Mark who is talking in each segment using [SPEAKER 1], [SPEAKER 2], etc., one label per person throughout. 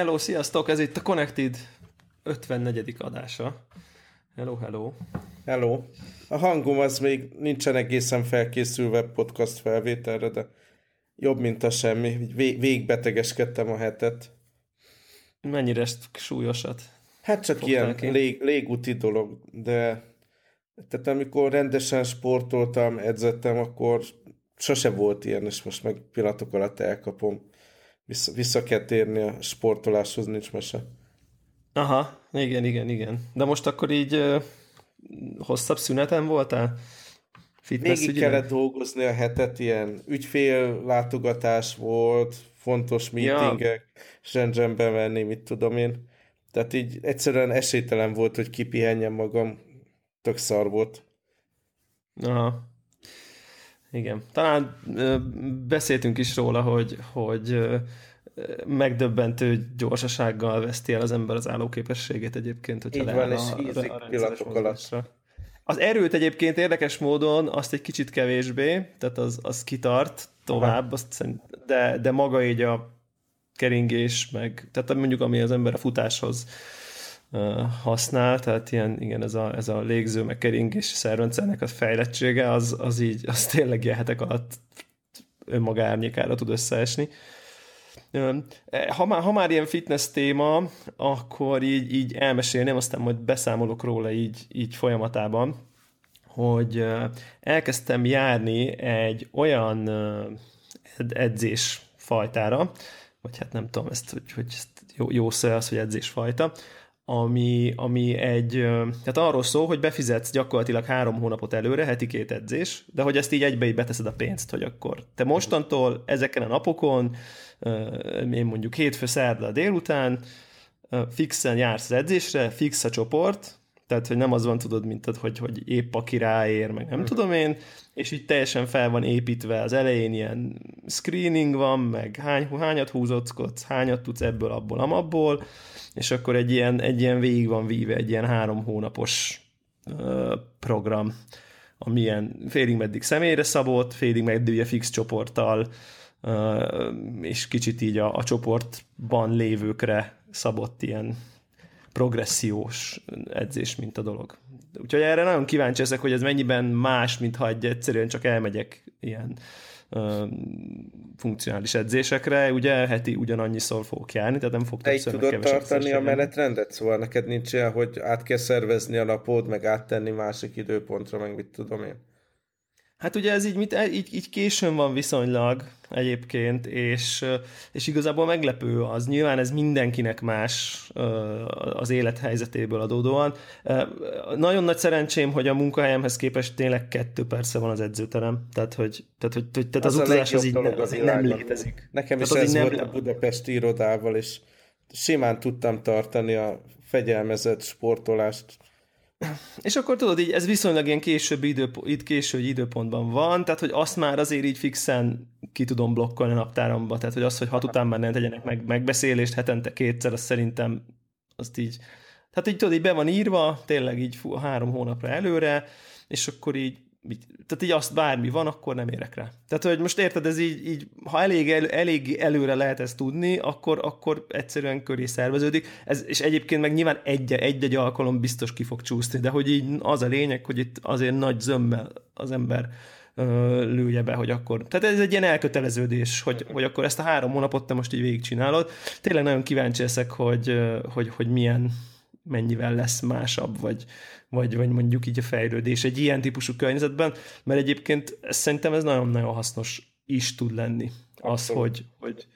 [SPEAKER 1] Hello, sziasztok! Ez itt a Connected 54. adása. Hello, hello.
[SPEAKER 2] Hello. A hangom az még nincsen egészen felkészülve podcast felvételre, de jobb, mint a semmi. Vég, végbetegeskedtem a hetet.
[SPEAKER 1] Mennyire súlyosat?
[SPEAKER 2] Hát csak ilyen lég, légúti dolog, de tehát amikor rendesen sportoltam, edzettem, akkor sose volt ilyen, és most meg pillanatok alatt elkapom. Vissza, vissza kell térni a sportoláshoz, nincs mese.
[SPEAKER 1] Aha, igen, igen, igen. De most akkor így uh, hosszabb szüneten voltál?
[SPEAKER 2] Fitness Végig kellett dolgozni a hetet, ilyen ügyfél látogatás volt, fontos meetingek, ja. venni, mit tudom én. Tehát így egyszerűen esélytelen volt, hogy kipihenjem magam. Tök szar volt.
[SPEAKER 1] Aha. Igen. Talán ö, beszéltünk is róla, hogy, hogy ö, megdöbbentő gyorsasággal veszti el az ember az állóképességét egyébként, hogyha
[SPEAKER 2] Így van, és hízik pillanatok alatt.
[SPEAKER 1] Az erőt egyébként érdekes módon azt egy kicsit kevésbé, tehát az, az kitart tovább, azt szerint, de, de maga így a keringés, meg, tehát mondjuk ami az ember a futáshoz használ, tehát ilyen, igen, ez a, ez a légző, meg keringés szervrendszernek a fejlettsége, az, az így, az tényleg ilyen hetek alatt önmaga árnyékára tud összeesni. Ha már, ha már ilyen fitness téma, akkor így, így elmesélném, aztán majd beszámolok róla így, így folyamatában, hogy elkezdtem járni egy olyan edzés fajtára, vagy hát nem tudom ezt, hogy, hogy jó, jó szó az, hogy edzésfajta, ami, ami egy, tehát arról szól, hogy befizetsz gyakorlatilag három hónapot előre, heti két edzés, de hogy ezt így egybe így beteszed a pénzt, hogy akkor te mostantól ezeken a napokon, én mondjuk hétfő, szerda délután, fixen jársz az edzésre, fix a csoport, tehát hogy nem az van, tudod, mint hogy, hogy épp aki ráér, meg nem mm. tudom én, és így teljesen fel van építve az elején ilyen screening van, meg hány, hányat húzockodsz, hányat tudsz ebből, abból, amabból, és akkor egy ilyen, egy ilyen végig van víve, egy ilyen három hónapos uh, program, ami ilyen félig meddig személyre szabott, félig meddig ugye fix csoporttal, uh, és kicsit így a, a csoportban lévőkre szabott ilyen progressziós edzés, mint a dolog. Úgyhogy erre nagyon kíváncsi ezek, hogy ez mennyiben más, mint ha egy egyszerűen csak elmegyek ilyen funkcionális edzésekre, ugye heti ugyanannyiszor fogok járni, tehát nem fog
[SPEAKER 2] többször tudod tartani a menetrendet? Szóval neked nincs olyan, hogy át kell szervezni a napod, meg áttenni másik időpontra, meg mit tudom én?
[SPEAKER 1] Hát ugye ez így, mit, így, így későn van viszonylag egyébként, és, és igazából meglepő az. Nyilván ez mindenkinek más az élethelyzetéből adódóan. Nagyon nagy szerencsém, hogy a munkahelyemhez képest tényleg kettő persze van az edzőterem. Tehát, hogy, tehát, hogy, tehát az, az utazás az így nem, az nem létezik.
[SPEAKER 2] Nekem
[SPEAKER 1] is
[SPEAKER 2] tehát ez volt nem... a Budapesti irodával, és simán tudtam tartani a fegyelmezett sportolást
[SPEAKER 1] és akkor tudod, így ez viszonylag ilyen később, idő, itt később időpontban van, tehát hogy azt már azért így fixen ki tudom blokkolni a naptáramba, tehát hogy az, hogy hat után már nem tegyenek meg, megbeszélést hetente kétszer, az szerintem azt így, tehát így tudod, így be van írva, tényleg így három hónapra előre, és akkor így tehát így azt bármi van, akkor nem érek rá. Tehát, hogy most érted, ez így, így ha elég, el, elég előre lehet ezt tudni, akkor, akkor egyszerűen köré szerveződik. Ez, és egyébként meg nyilván egy-egy alkalom biztos ki fog csúszni, de hogy így az a lényeg, hogy itt azért nagy zömmel az ember lője be, hogy akkor... Tehát ez egy ilyen elköteleződés, hogy, hogy akkor ezt a három hónapot te most így végigcsinálod. Tényleg nagyon kíváncsi leszek, hogy, hogy, hogy milyen mennyivel lesz másabb, vagy, vagy, vagy mondjuk így a fejlődés egy ilyen típusú környezetben, mert egyébként szerintem ez nagyon-nagyon hasznos is tud lenni. Az, hogy, hogy,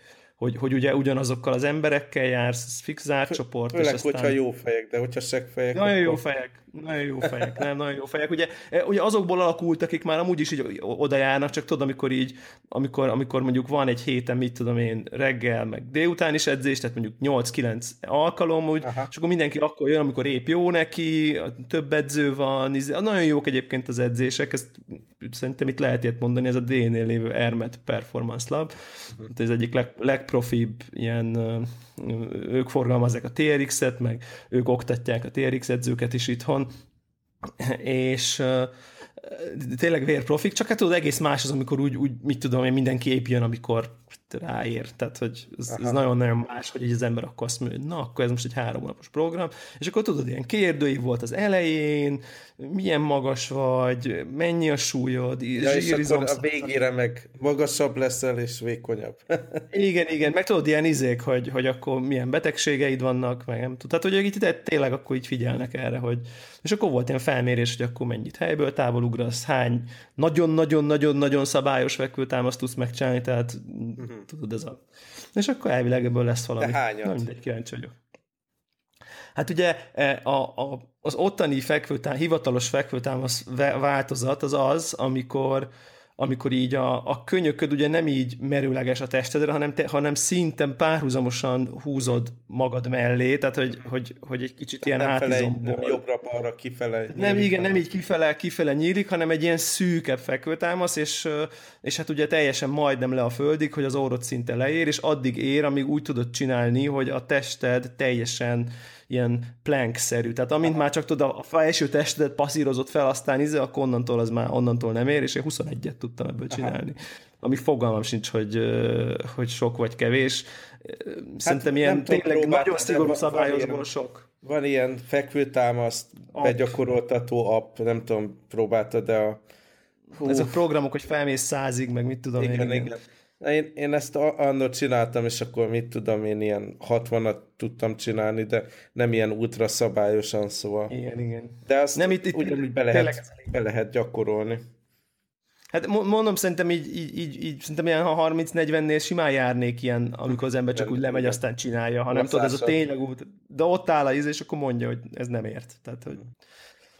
[SPEAKER 1] hogy, hogy ugye ugyanazokkal az emberekkel jársz, fix zárt csoport.
[SPEAKER 2] Főleg, és aztán... hogyha jó fejek, de hogyha fejek.
[SPEAKER 1] Nagyon akkor... jó fejek, nagyon jó fejek, nem, nagyon jó fejek. Ugye, e, ugye azokból alakult, akik már amúgy is így oda járnak, csak tudod, amikor így, amikor, amikor mondjuk van egy héten, mit tudom én, reggel, meg délután is edzés, tehát mondjuk 8-9 alkalom, úgy, és akkor mindenki akkor jön, amikor épp jó neki, több edző van, nagyon jók egyébként az edzések, ezt szerintem itt lehet ilyet mondani, ez a D-nél lévő Ermet Performance Lab, uh-huh. ez egyik leg, legprofibb ilyen, ők forgalmazzák a TRX-et, meg ők oktatják a TRX edzőket is itthon, és tényleg vérprofik, csak hát tudod, egész más az, amikor úgy, úgy mit tudom én, mindenki épp jön, amikor ráér. Tehát, hogy ez, ez nagyon-nagyon más, hogy így az ember akkor azt mondja, hogy na, akkor ez most egy három hónapos program, és akkor tudod, ilyen kérdői volt az elején, milyen magas vagy, mennyi a súlyod,
[SPEAKER 2] ja, és akkor a végére meg magasabb leszel, és vékonyabb.
[SPEAKER 1] igen, igen, meg tudod, ilyen izék, hogy, hogy akkor milyen betegségeid vannak, meg nem tudod. Tehát, hogy így tényleg akkor így figyelnek erre, hogy és akkor volt ilyen felmérés, hogy akkor mennyit helyből távol ugrasz, hány nagyon-nagyon-nagyon-nagyon szabályos fekvőtámaszt tudsz megcsinálni, tehát uh-huh. Tudod, ez a... És akkor elvileg ebből lesz valami.
[SPEAKER 2] De hányat?
[SPEAKER 1] Na, mindegy, kíváncsi vagyok. Hát ugye e, a, a, az ottani fekvőtám, hivatalos fekvőtámasz változat az az, amikor amikor így a, a könyököd ugye nem így merőleges a testedre, hanem, te, hanem szinten párhuzamosan húzod magad mellé, tehát hogy, hogy, hogy egy kicsit ilyen átizomból.
[SPEAKER 2] Nem jobbra-balra kifele
[SPEAKER 1] nyílik, Nem, igen, nem így kifele, kifele nyílik, hanem egy ilyen szűkebb fekvőtámasz, és, és hát ugye teljesen majdnem le a földig, hogy az orrod szinte leér, és addig ér, amíg úgy tudod csinálni, hogy a tested teljesen ilyen plank-szerű. Tehát amint Aha. már csak tudod, a felső testedet passzírozott fel, aztán izé, akkor onnantól az már onnantól nem ér, és én 21-et tudtam ebből csinálni. Aha. Ami fogalmam sincs, hogy, hogy sok vagy kevés. Szerintem hát, ilyen tényleg próbált, nagyon szigorú szabályozból sok.
[SPEAKER 2] Van ilyen fekvőtámaszt begyakoroltató app, nem tudom, próbáltad, de a
[SPEAKER 1] Hú. Ez a programok, hogy felmész százig, meg mit tudom
[SPEAKER 2] igen, én. Igen. Én, én ezt annól csináltam, és akkor mit tudom, én ilyen 60-at tudtam csinálni, de nem ilyen ultra szabályosan, szóval.
[SPEAKER 1] Igen, igen.
[SPEAKER 2] De azt nem itt, itt ugyanúgy be lehet, be lehet gyakorolni.
[SPEAKER 1] Hát mondom, szerintem így, így, így, így szerintem ilyen 30-40-nél simán járnék ilyen, amikor az ember csak úgy lemegy, aztán csinálja, hanem tudod, ez a tényleg út, de ott áll a íz, és akkor mondja, hogy ez nem ért. Tehát, hogy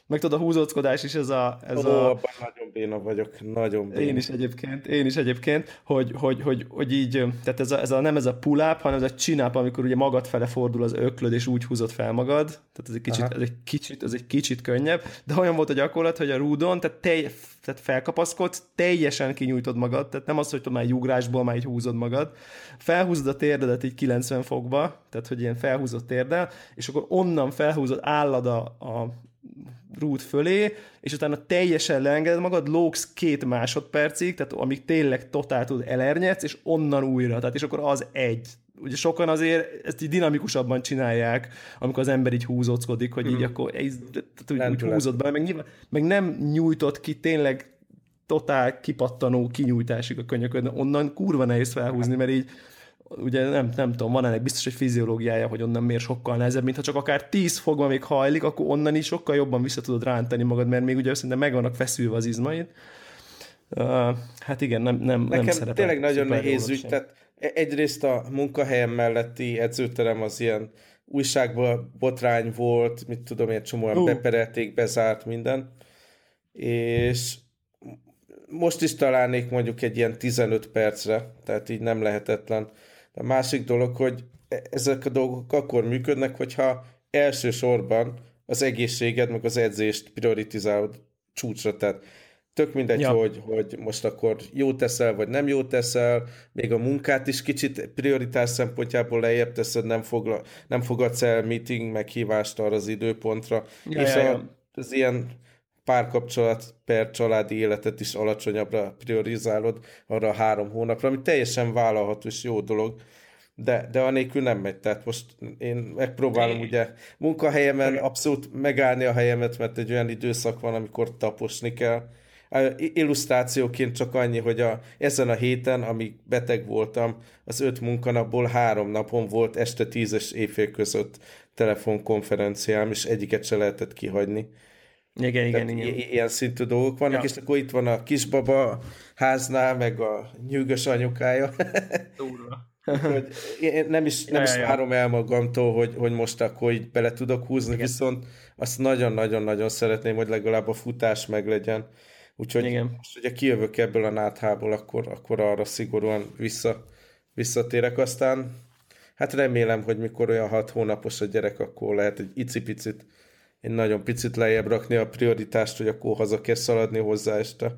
[SPEAKER 1] meg tudod, a húzóckodás is ez a... Ez
[SPEAKER 2] Ó, a... abban nagyon béna vagyok, nagyon béna.
[SPEAKER 1] Én is egyébként, én is egyébként, hogy, hogy, hogy, hogy így, tehát ez a, ez a, nem ez a pull-up, hanem ez a csináp, amikor ugye magad fele fordul az öklöd, és úgy húzod fel magad, tehát ez egy kicsit, ez egy kicsit, ez egy kicsit könnyebb, de olyan volt a gyakorlat, hogy a rúdon, tehát, tej, tehát felkapaszkodsz, teljesen kinyújtod magad, tehát nem az, hogy már egy ugrásból már így húzod magad, felhúzod a térdedet így 90 fokba, tehát hogy ilyen felhúzott térdel, és akkor onnan felhúzod, állad a, a rút fölé, és utána teljesen leengeded magad, lógsz két másodpercig, tehát amíg tényleg totál tud elernyedsz, és onnan újra, tehát és akkor az egy. Ugye sokan azért ezt így dinamikusabban csinálják, amikor az ember így húzóckodik, hogy így mm. akkor tehát úgy, úgy húzod be, meg, nyilván, meg nem nyújtott ki tényleg totál kipattanó kinyújtásig a könyököd, onnan kurva nehéz felhúzni, mert így ugye nem, nem tudom, van ennek biztos egy fiziológiája, hogy onnan miért sokkal nehezebb, mintha csak akár 10 fogva még hajlik, akkor onnan is sokkal jobban vissza tudod rántani magad, mert még ugye szerintem meg vannak feszülve az izmaid. Uh, hát igen, nem, nem,
[SPEAKER 2] Nekem
[SPEAKER 1] nem szerepel.
[SPEAKER 2] tényleg nagyon nehéz ügy, tehát e- egyrészt a munkahelyem melletti edzőterem az ilyen újságban botrány volt, mit tudom, egy csomóan uh. beperelték, bezárt minden, és most is találnék mondjuk egy ilyen 15 percre, tehát így nem lehetetlen a másik dolog, hogy e- ezek a dolgok akkor működnek, hogyha elsősorban az egészséged, meg az edzést prioritizálod csúcsra, tehát tök mindegy, ja. hogy, hogy most akkor jó teszel, vagy nem jó teszel, még a munkát is kicsit prioritás szempontjából lejjebb teszed, nem, fogla, nem fogadsz el meeting meghívást arra az időpontra, ja, és ja, ja. A, az ilyen párkapcsolat per családi életet is alacsonyabbra priorizálod arra a három hónapra, ami teljesen vállalható és jó dolog, de, de anélkül nem megy. Tehát most én megpróbálom ugye munkahelyemen abszolút megállni a helyemet, mert egy olyan időszak van, amikor taposni kell. Illusztrációként csak annyi, hogy a, ezen a héten, amíg beteg voltam, az öt munkanapból három napon volt este tízes éjfél között telefonkonferenciám, és egyiket se lehetett kihagyni.
[SPEAKER 1] Igen, igen, igen.
[SPEAKER 2] Ilyen szintű dolgok vannak, ja. és akkor itt van a kisbaba háznál, meg a nyűgös anyukája. hogy én nem is, nem ja, is ja. várom el magamtól, hogy, hogy most akkor így bele tudok húzni, igen. viszont azt nagyon-nagyon-nagyon szeretném, hogy legalább a futás meg legyen. Úgyhogy Igen. most ugye kijövök ebből a náthából, akkor, akkor arra szigorúan vissza, visszatérek. Aztán hát remélem, hogy mikor olyan hat hónapos a gyerek, akkor lehet egy icipicit én nagyon picit lejjebb rakni a prioritást, hogy akkor haza kell szaladni hozzá este.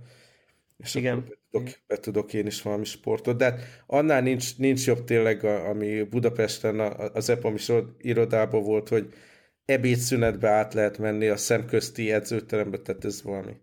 [SPEAKER 2] És Igen. Akkor be tudok, be tudok én is valami sportot. De hát annál nincs, nincs jobb tényleg, ami Budapesten az EPAM irodában volt, hogy ebédszünetbe át lehet menni a szemközti edzőterembe, tehát ez valami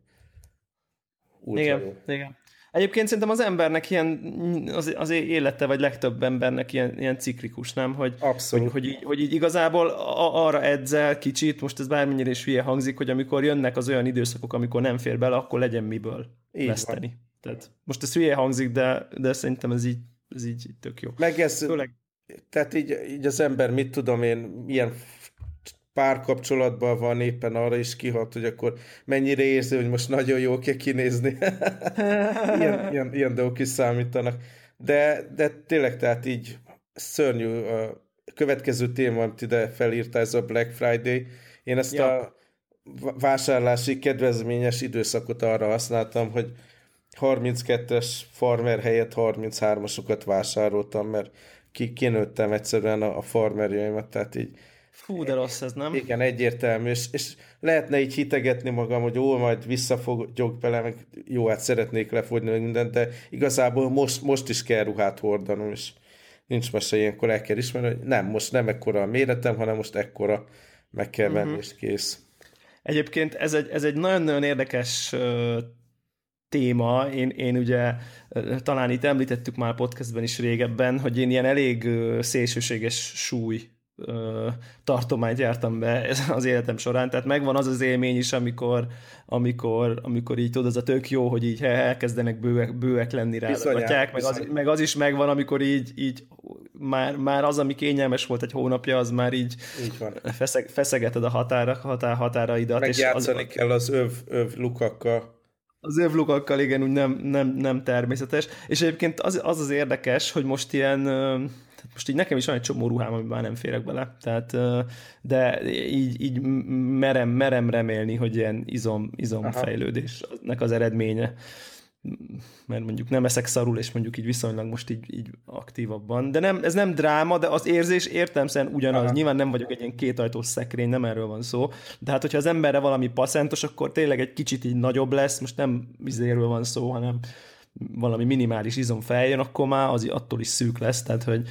[SPEAKER 1] igen, jó. igen. Egyébként szerintem az embernek ilyen, az, az élete, vagy legtöbb embernek ilyen, ilyen ciklikus, nem? Hogy,
[SPEAKER 2] Abszolút.
[SPEAKER 1] Hogy, hogy, így, hogy így igazából a, arra edzel kicsit, most ez bármennyire is hülye hangzik, hogy amikor jönnek az olyan időszakok, amikor nem fér bele, akkor legyen miből így veszteni. Van. Tehát most ez hülye hangzik, de, de szerintem ez így, ez így tök jó.
[SPEAKER 2] Meg ez, Főleg... tehát így, így az ember, mit tudom én, milyen párkapcsolatban van éppen arra is kihat, hogy akkor mennyire érzi, hogy most nagyon jó kell kinézni. ilyen, ilyen, ilyen dolgok is számítanak. De, de tényleg, tehát így szörnyű. A következő téma, amit ide felírta, ez a Black Friday. Én ezt ja. a vásárlási kedvezményes időszakot arra használtam, hogy 32-es farmer helyett 33-asokat vásároltam, mert ki, kinőttem egyszerűen a, a farmerjaimat, tehát így
[SPEAKER 1] Fú, de rossz ez, nem?
[SPEAKER 2] Igen, egyértelmű, és, és lehetne így hitegetni magam, hogy ó, majd visszafogyok bele, meg jó, hát szeretnék lefogyni meg mindent, de igazából most, most is kell ruhát hordanom, és nincs mese ilyenkor el kell ismerni, hogy nem, most nem ekkora a méretem, hanem most ekkora meg kell menni, uh-huh. és kész.
[SPEAKER 1] Egyébként ez egy, ez egy nagyon-nagyon érdekes téma. Én, én ugye talán itt említettük már podcastben is régebben, hogy én ilyen elég szélsőséges súly tartományt jártam be az életem során, tehát megvan az az élmény is, amikor, amikor, amikor így tudod, az a tök jó, hogy így elkezdenek bőek, bőek lenni rá gatyák, meg az, meg az is megvan, amikor így, így már, már az, ami kényelmes volt egy hónapja, az már így, így van. Feszeg, feszegeted a határa, határ, határaidat.
[SPEAKER 2] Megjátszani és az, kell az öv, öv lukakkal.
[SPEAKER 1] Az övlukakkal igen, úgy nem, nem, nem természetes. És egyébként az, az az érdekes, hogy most ilyen most így nekem is van egy csomó ruhám, amiben már nem férek bele, tehát, de így, így merem, merem remélni, hogy ilyen izom, izomfejlődésnek az eredménye mert mondjuk nem eszek szarul, és mondjuk így viszonylag most így, így aktívabban. De nem, ez nem dráma, de az érzés értelmszerűen ugyanaz. Aha. Nyilván nem vagyok egy ilyen kétajtós szekrény, nem erről van szó. De hát, hogyha az emberre valami passzentos, akkor tényleg egy kicsit így nagyobb lesz, most nem izéről van szó, hanem valami minimális izom feljön, akkor már az attól is szűk lesz, tehát hogy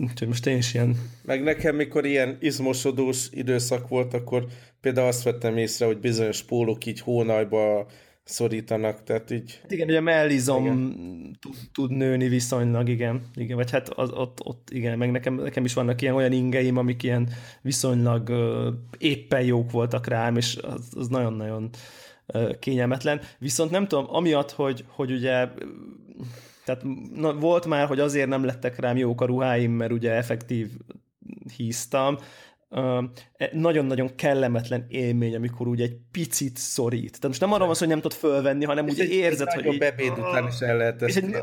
[SPEAKER 1] úgyhogy most én is ilyen...
[SPEAKER 2] Meg nekem, mikor ilyen izmosodós időszak volt, akkor például azt vettem észre, hogy bizonyos pólók így hónajba szorítanak, tehát így...
[SPEAKER 1] Igen, ugye a mellizom tud, tud nőni viszonylag, igen. igen vagy hát az, ott, ott, igen, meg nekem, nekem is vannak ilyen olyan ingeim, amik ilyen viszonylag uh, éppen jók voltak rám, és az, az nagyon-nagyon uh, kényelmetlen. Viszont nem tudom, amiatt, hogy, hogy ugye tehát na, volt már, hogy azért nem lettek rám jók a ruháim, mert ugye effektív híztam, E, nagyon-nagyon kellemetlen élmény, amikor úgy egy picit szorít. Tehát most nem arról van szó, hogy nem tudod fölvenni, hanem úgy érzed, hogy... Egy
[SPEAKER 2] bebéd után is el lehet ezt
[SPEAKER 1] egy,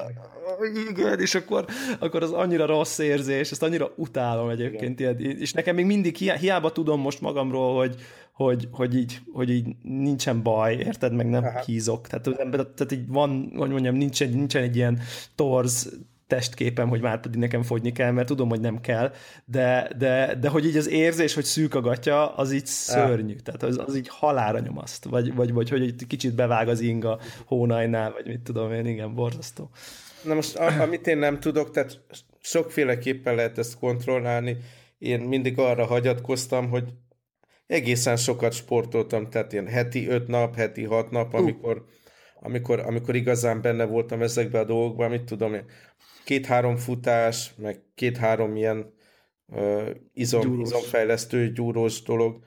[SPEAKER 1] igen, és akkor, akkor az annyira rossz érzés, ezt annyira utálom egyébként. Igen. és nekem még mindig hiába tudom most magamról, hogy, hogy, hogy, így, hogy így nincsen baj, érted, meg nem Aha. hízok. Tehát, tehát így van, hogy mondjam, nincsen, nincsen egy ilyen torz testképem, hogy már pedig nekem fogyni kell, mert tudom, hogy nem kell, de, de, de hogy így az érzés, hogy szűk a gatya, az így szörnyű, tehát az, az így halára nyomaszt, vagy, vagy, vagy hogy egy kicsit bevág az inga hónajnál, vagy mit tudom én, igen, borzasztó.
[SPEAKER 2] Na most, amit én nem tudok, tehát sokféleképpen lehet ezt kontrollálni, én mindig arra hagyatkoztam, hogy egészen sokat sportoltam, tehát ilyen heti öt nap, heti hat nap, amikor, amikor, amikor igazán benne voltam ezekben a dolgokban, mit tudom én, két-három futás, meg két-három ilyen uh, izom, gyúrós. izomfejlesztő, gyúrós dolog,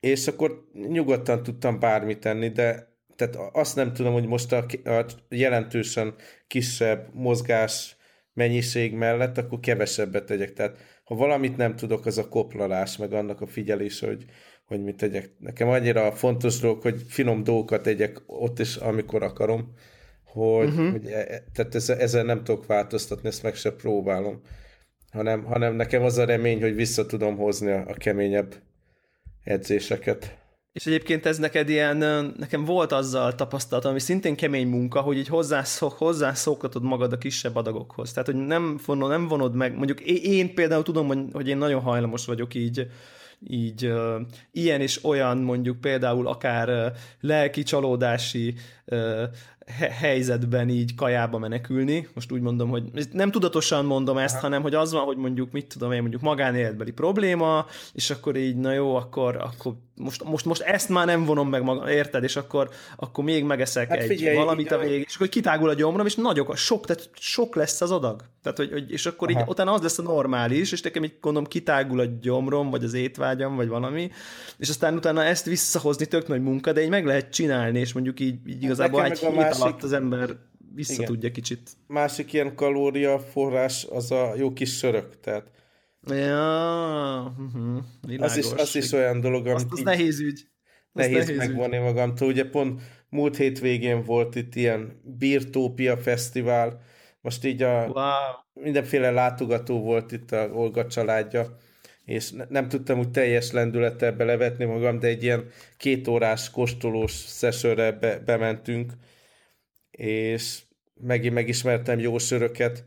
[SPEAKER 2] és akkor nyugodtan tudtam bármit tenni, de tehát azt nem tudom, hogy most a, a jelentősen kisebb mozgás mennyiség mellett, akkor kevesebbet tegyek. Tehát ha valamit nem tudok, az a koplalás, meg annak a figyelés, hogy, hogy mit tegyek. Nekem annyira fontos dolog, hogy finom dolgokat tegyek ott is, amikor akarom, hogy, uh-huh. hogy e, e, tehát ezzel, ezzel nem tudok változtatni, ezt meg se próbálom, hanem, hanem nekem az a remény, hogy vissza tudom hozni a, a keményebb edzéseket.
[SPEAKER 1] És egyébként ez neked ilyen, nekem volt azzal tapasztalatom, ami szintén kemény munka, hogy így hozzászok, hozzászokatod magad a kisebb adagokhoz. Tehát, hogy nem vonod, nem vonod meg, mondjuk én például tudom, hogy, én nagyon hajlamos vagyok így így uh, ilyen és olyan mondjuk például akár uh, lelki csalódási uh, helyzetben így kajába menekülni. Most úgy mondom, hogy nem tudatosan mondom ezt, Aha. hanem hogy az van, hogy mondjuk, mit tudom én, mondjuk magánéletbeli probléma, és akkor így, na jó, akkor, akkor most, most, most ezt már nem vonom meg maga, érted, és akkor, akkor még megeszek hát figyelj, egy valamit a végig, és akkor kitágul a gyomrom, és nagyok, sok, tehát sok lesz az adag. Tehát, hogy, hogy és akkor Aha. így utána az lesz a normális, és nekem így gondolom kitágul a gyomrom, vagy az étvágyam, vagy valami, és aztán utána ezt visszahozni tök nagy munka, de így meg lehet csinálni, és mondjuk így, így igazából egy hét másik... alatt az ember vissza Igen. tudja kicsit.
[SPEAKER 2] Másik ilyen kalóriaforrás az a jó kis sörök, tehát
[SPEAKER 1] Ja, uh-huh,
[SPEAKER 2] az, is, az is olyan dolog,
[SPEAKER 1] amit az nehéz ügy.
[SPEAKER 2] Az nehéz, nehéz megvonni ügy. magamtól. Ugye pont múlt hétvégén volt itt ilyen Birtópia Fesztivál, most így a wow. mindenféle látogató volt itt a Olga családja, és ne, nem tudtam úgy teljes lendülettel belevetni magam, de egy ilyen kétórás kóstolós szesőre be, bementünk, és megint megismertem jó söröket,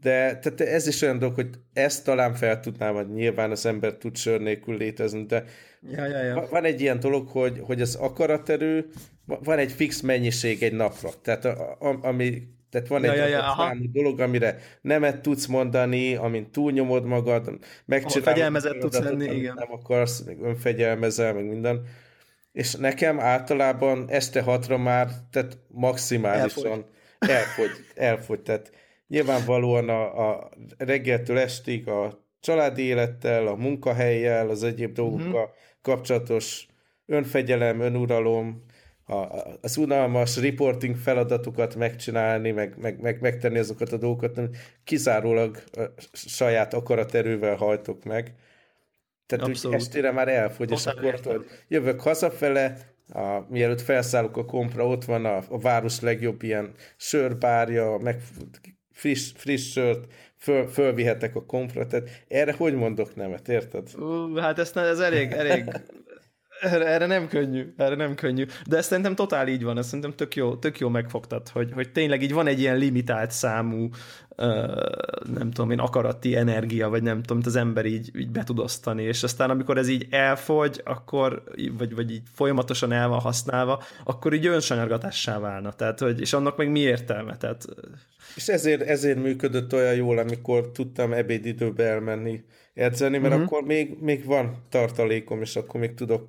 [SPEAKER 2] de tehát ez is olyan dolog, hogy ezt talán fel tudnám, hogy nyilván az ember tud sör nélkül létezni, de
[SPEAKER 1] ja, ja, ja.
[SPEAKER 2] van egy ilyen dolog, hogy, hogy az akaraterő, van egy fix mennyiség egy napra, tehát a, a, ami tehát van ja, egy ja, ja, dolog, amire nemet tudsz mondani, amint túlnyomod magad,
[SPEAKER 1] megcsinálod. Fegyelmezett tudsz lenni, igen.
[SPEAKER 2] Nem akarsz, még önfegyelmezel, meg minden. És nekem általában este hatra már, tehát maximálisan elfogy, elfogy, elfogy tehát Nyilvánvalóan a, a reggeltől estig a családi élettel, a munkahelyjel, az egyéb dolgokkal uh-huh. kapcsolatos önfegyelem, önuralom, a, az unalmas reporting feladatokat megcsinálni, meg, meg, meg megtenni azokat a dolgokat, kizárólag a saját akaraterővel hajtok meg. Tehát úgy estére már elfogy, és akkor tudod, jövök hazafele, a, mielőtt felszállok a kompra, ott van a, a város legjobb ilyen sörbárja, meg friss, friss sört föl, fölvihetek a kompra, tehát erre hogy mondok nemet, érted?
[SPEAKER 1] Uh, hát ez, ez elég, elég erre, erre nem könnyű, erre nem könnyű. De ez szerintem totál így van, ez szerintem tök jó, tök jó megfogtad, hogy, hogy tényleg így van egy ilyen limitált számú nem tudom én, akarati energia, vagy nem tudom, az ember így, így be tud osztani, és aztán amikor ez így elfogy, akkor, vagy, vagy így folyamatosan el van használva, akkor így önsanyargatássá válna, tehát, hogy, és annak meg mi értelme, tehát...
[SPEAKER 2] És ezért, ezért működött olyan jól, amikor tudtam ebédidőbe elmenni edzeni, mert uh-huh. akkor még, még van tartalékom, és akkor még tudok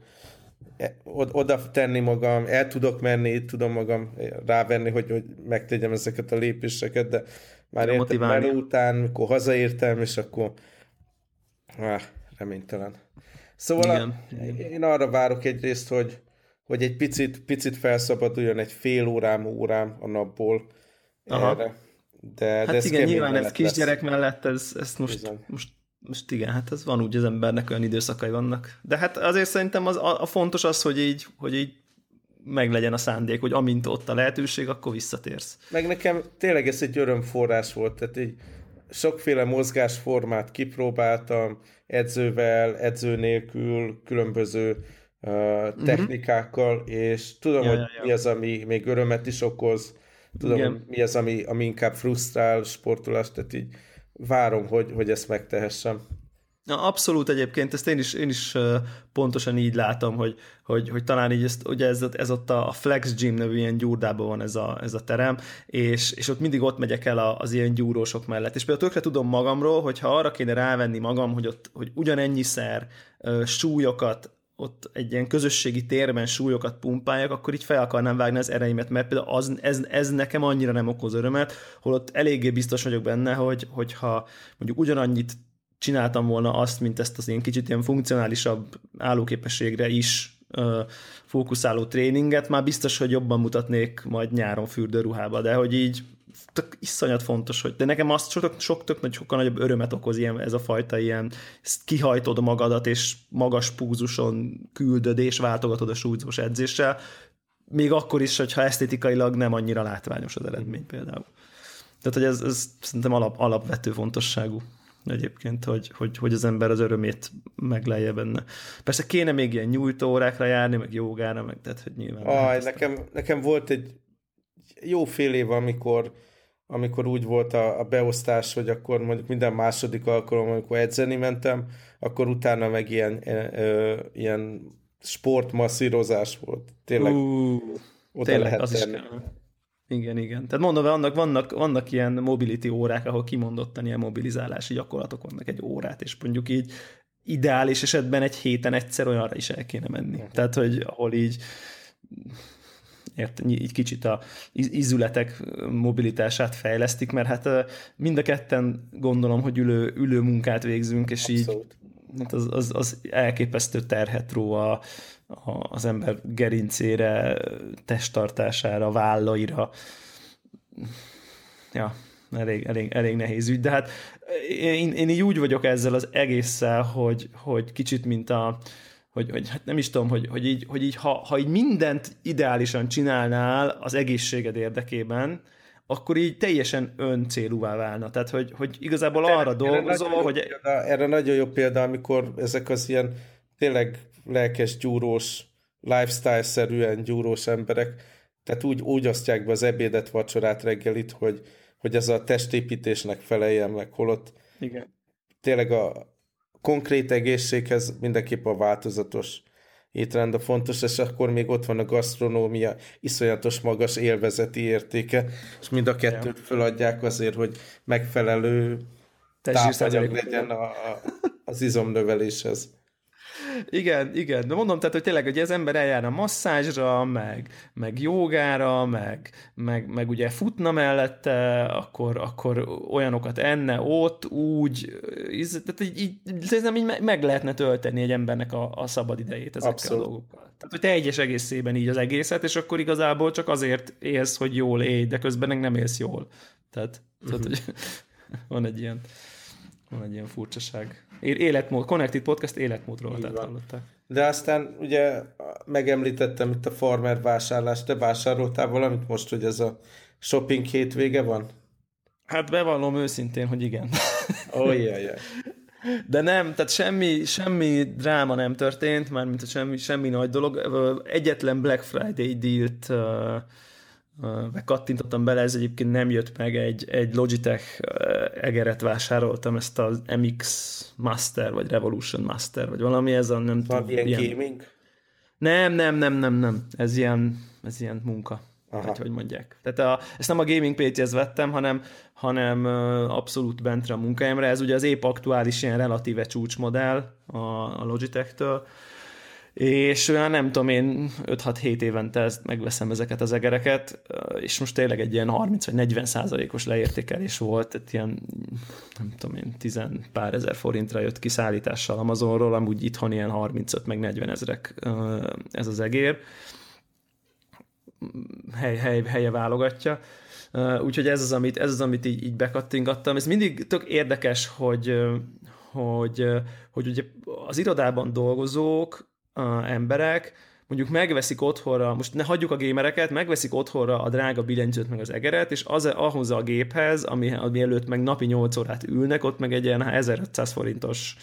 [SPEAKER 2] e, oda tenni magam, el tudok menni, tudom magam rávenni, hogy, hogy megtegyem ezeket a lépéseket, de már értem, már után, mikor hazaértem, és akkor ah, reménytelen. Szóval Igen. A, én arra várok egyrészt, hogy, hogy egy picit, picit felszabaduljon egy fél órám, órám a napból Aha. erre. De,
[SPEAKER 1] hát de ez igen, nyilván ez kisgyerek lesz. mellett, ez, ez most, most, most igen, hát ez van úgy az embernek olyan időszakai vannak. De hát azért szerintem az, a, a fontos az, hogy így, hogy így meg legyen a szándék, hogy amint ott a lehetőség, akkor visszatérsz.
[SPEAKER 2] Meg nekem tényleg ez egy örömforrás volt, tehát így sokféle mozgásformát kipróbáltam, edzővel, edző nélkül, különböző uh, technikákkal, uh-huh. és tudom, ja, hogy ja, ja. mi az, ami még örömet is okoz, tudom, Igen. mi az, ami, ami inkább frusztrál sportolást, tehát így várom, hogy, hogy ezt megtehessem.
[SPEAKER 1] Na, abszolút egyébként, ezt én is, én is pontosan így látom, hogy, hogy, hogy talán így ezt, ugye ez, ez ott a Flex Gym nevű ilyen gyúrdában van ez a, ez a terem, és, és ott mindig ott megyek el az ilyen gyúrósok mellett. És például tökre tudom magamról, hogy ha arra kéne rávenni magam, hogy ott hogy ugyanennyiszer súlyokat ott egy ilyen közösségi térben súlyokat pumpáljak, akkor így fel akarnám vágni az ereimet, mert például az, ez, ez nekem annyira nem okoz örömet, holott eléggé biztos vagyok benne, hogy, hogyha mondjuk ugyanannyit csináltam volna azt, mint ezt az én kicsit ilyen funkcionálisabb állóképességre is fókuszáló tréninget, már biztos, hogy jobban mutatnék majd nyáron fürdőruhába, de hogy így tök iszonyat fontos, hogy de nekem azt sok, sok tök nagy, sokkal nagyobb örömet okoz ilyen, ez a fajta ilyen, kihajtod magadat, és magas púzuson küldöd, és váltogatod a súlyzós edzéssel, még akkor is, hogyha esztétikailag nem annyira látványos az eredmény például. Tehát, hogy ez, ez szerintem alap, alapvető fontosságú egyébként, hogy, hogy, hogy az ember az örömét meglelje benne. Persze kéne még ilyen nyújtó órákra járni, meg jogára, meg tehát, hogy nyilván...
[SPEAKER 2] Aj, nekem, nekem volt egy jó fél év, amikor amikor úgy volt a, a beosztás, hogy akkor mondjuk minden második alkalom, amikor edzeni mentem, akkor utána meg ilyen, ilyen sportmasszírozás volt. Tényleg uh,
[SPEAKER 1] oda tényleg, lehet az tenni. Is kell. Igen, igen. Tehát mondom, vannak, vannak, vannak ilyen mobility órák, ahol kimondottan ilyen mobilizálási gyakorlatok vannak egy órát, és mondjuk így ideális esetben egy héten egyszer olyanra is el kéne menni. Uh-huh. Tehát, hogy ahol így ért, így kicsit a izületek mobilitását fejlesztik, mert hát mind a ketten gondolom, hogy ülő, ülő munkát végzünk, és Abszolút. így hát az, az, az elképesztő terhet ró a, az ember gerincére, testtartására, vállaira. Ja, elég, elég, elég nehéz ügy, de hát én, én így úgy vagyok ezzel az egésszel, hogy, hogy kicsit mint a, hogy, hogy hát nem is tudom, hogy, hogy így, hogy így ha, ha így mindent ideálisan csinálnál az egészséged érdekében, akkor így teljesen öncélúvá válna. Tehát, hogy, hogy igazából arra erre, dolgozol, erre hogy...
[SPEAKER 2] Példa, erre nagyon jó példa, amikor ezek az ilyen tényleg lelkes, gyúrós, lifestyle-szerűen gyúrós emberek, tehát úgy, úgy osztják be az ebédet, vacsorát, reggelit, hogy, hogy ez a testépítésnek feleljen meg, holott
[SPEAKER 1] Igen.
[SPEAKER 2] tényleg a, konkrét egészséghez mindenképp a változatos étrend a fontos, és akkor még ott van a gasztronómia iszonyatos magas élvezeti értéke, és mind a kettőt feladják azért, hogy megfelelő tápanyag legyen a, a, az izomnöveléshez.
[SPEAKER 1] Igen, igen, de mondom, tehát, hogy tényleg, hogy az ember eljár a masszázsra, meg, meg jogára, meg, meg, meg ugye futna mellette, akkor, akkor olyanokat enne ott, úgy, tehát így, így, szerintem így meg lehetne tölteni egy embernek a, a szabad idejét ezekkel Abszolút. a dolgokkal. Tehát, hogy te egyes egészében így az egészet, és akkor igazából csak azért élsz, hogy jól élj, de közben nem élsz jól. Tehát, uh-huh. tehát hogy van egy ilyen van egy ilyen furcsaság. Életmód, Connected Podcast életmódról tehát hallották.
[SPEAKER 2] De aztán ugye megemlítettem itt a farmer vásárlást, te vásároltál valamit most, hogy ez a shopping hétvége van?
[SPEAKER 1] Hát bevallom őszintén, hogy igen.
[SPEAKER 2] Oh, yeah, yeah.
[SPEAKER 1] De nem, tehát semmi, semmi dráma nem történt, mármint semmi, semmi nagy dolog. Egyetlen Black Friday dealt uh, meg kattintottam bele, ez egyébként nem jött meg, egy, egy Logitech egeret vásároltam, ezt az MX Master, vagy Revolution Master, vagy valami, ez a nem
[SPEAKER 2] tudom. Ilyen, gaming?
[SPEAKER 1] Nem, nem, nem, nem, nem. Ez ilyen, ez ilyen munka. Aha. Vagy hogy mondják. Tehát a, ezt nem a gaming pc vettem, hanem, hanem abszolút bentre a munkájámra. Ez ugye az épp aktuális ilyen relatíve csúcsmodell a, a Logitech-től és olyan nem tudom én 5-6-7 évente ezt megveszem ezeket az egereket, és most tényleg egy ilyen 30 vagy 40 százalékos leértékelés volt, tehát ilyen nem tudom én 10 pár ezer forintra jött kiszállítással Amazonról, amúgy itthon ilyen 35 meg 40 ezerek ez az egér. Hely, hely, helye válogatja. Úgyhogy ez az, amit, ez az, amit így, így bekattingattam. Ez mindig tök érdekes, hogy, hogy, hogy ugye az irodában dolgozók emberek mondjuk megveszik otthonra, most ne hagyjuk a gémereket, megveszik otthonra a drága billentyűt meg az egeret, és az ahhoz a géphez, ami, ami előtt meg napi 8 órát ülnek, ott meg egy ilyen 1500 forintos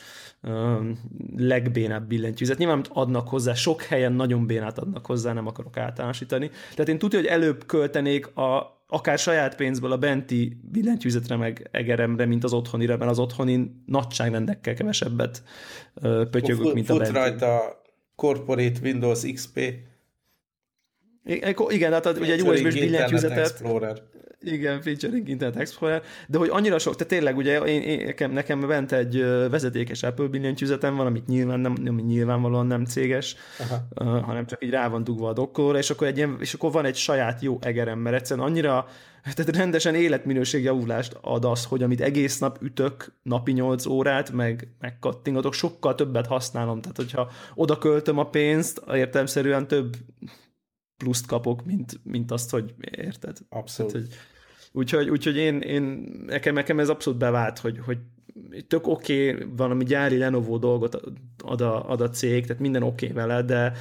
[SPEAKER 1] um, legbénább billentyűzet. Nyilván adnak hozzá, sok helyen nagyon bénát adnak hozzá, nem akarok általánosítani. Tehát én tudja, hogy előbb költenék a, akár saját pénzből a benti billentyűzetre meg egeremre, mint az otthonira, mert az otthoni nagyságrendekkel kevesebbet uh, pötyögök, mint a benti.
[SPEAKER 2] rajta Corporate Windows XP.
[SPEAKER 1] Igen, hát ugye egy USB-s billentyűzetet. Igen, featuring Internet Explorer, de hogy annyira sok, tehát tényleg ugye én, én, nekem, nekem bent egy vezetékes Apple billentyűzetem van, amit nyilván nem, nem nyilvánvalóan nem céges, uh, hanem csak így rá van dugva a dokkolóra, és akkor, egy ilyen, és akkor van egy saját jó egerem, mert egyszerűen annyira, tehát rendesen életminőségjavulást ad az, hogy amit egész nap ütök, napi 8 órát, meg, meg kattingatok, sokkal többet használom, tehát hogyha oda költöm a pénzt, értelmszerűen több pluszt kapok, mint, mint azt, hogy érted?
[SPEAKER 2] Abszolút. Tehát, hogy,
[SPEAKER 1] úgyhogy, úgyhogy én, én nekem, nekem ez abszolút bevált, hogy, hogy tök oké, okay, valami gyári Lenovo dolgot ad a, ad a cég, tehát minden oké okay vele, de,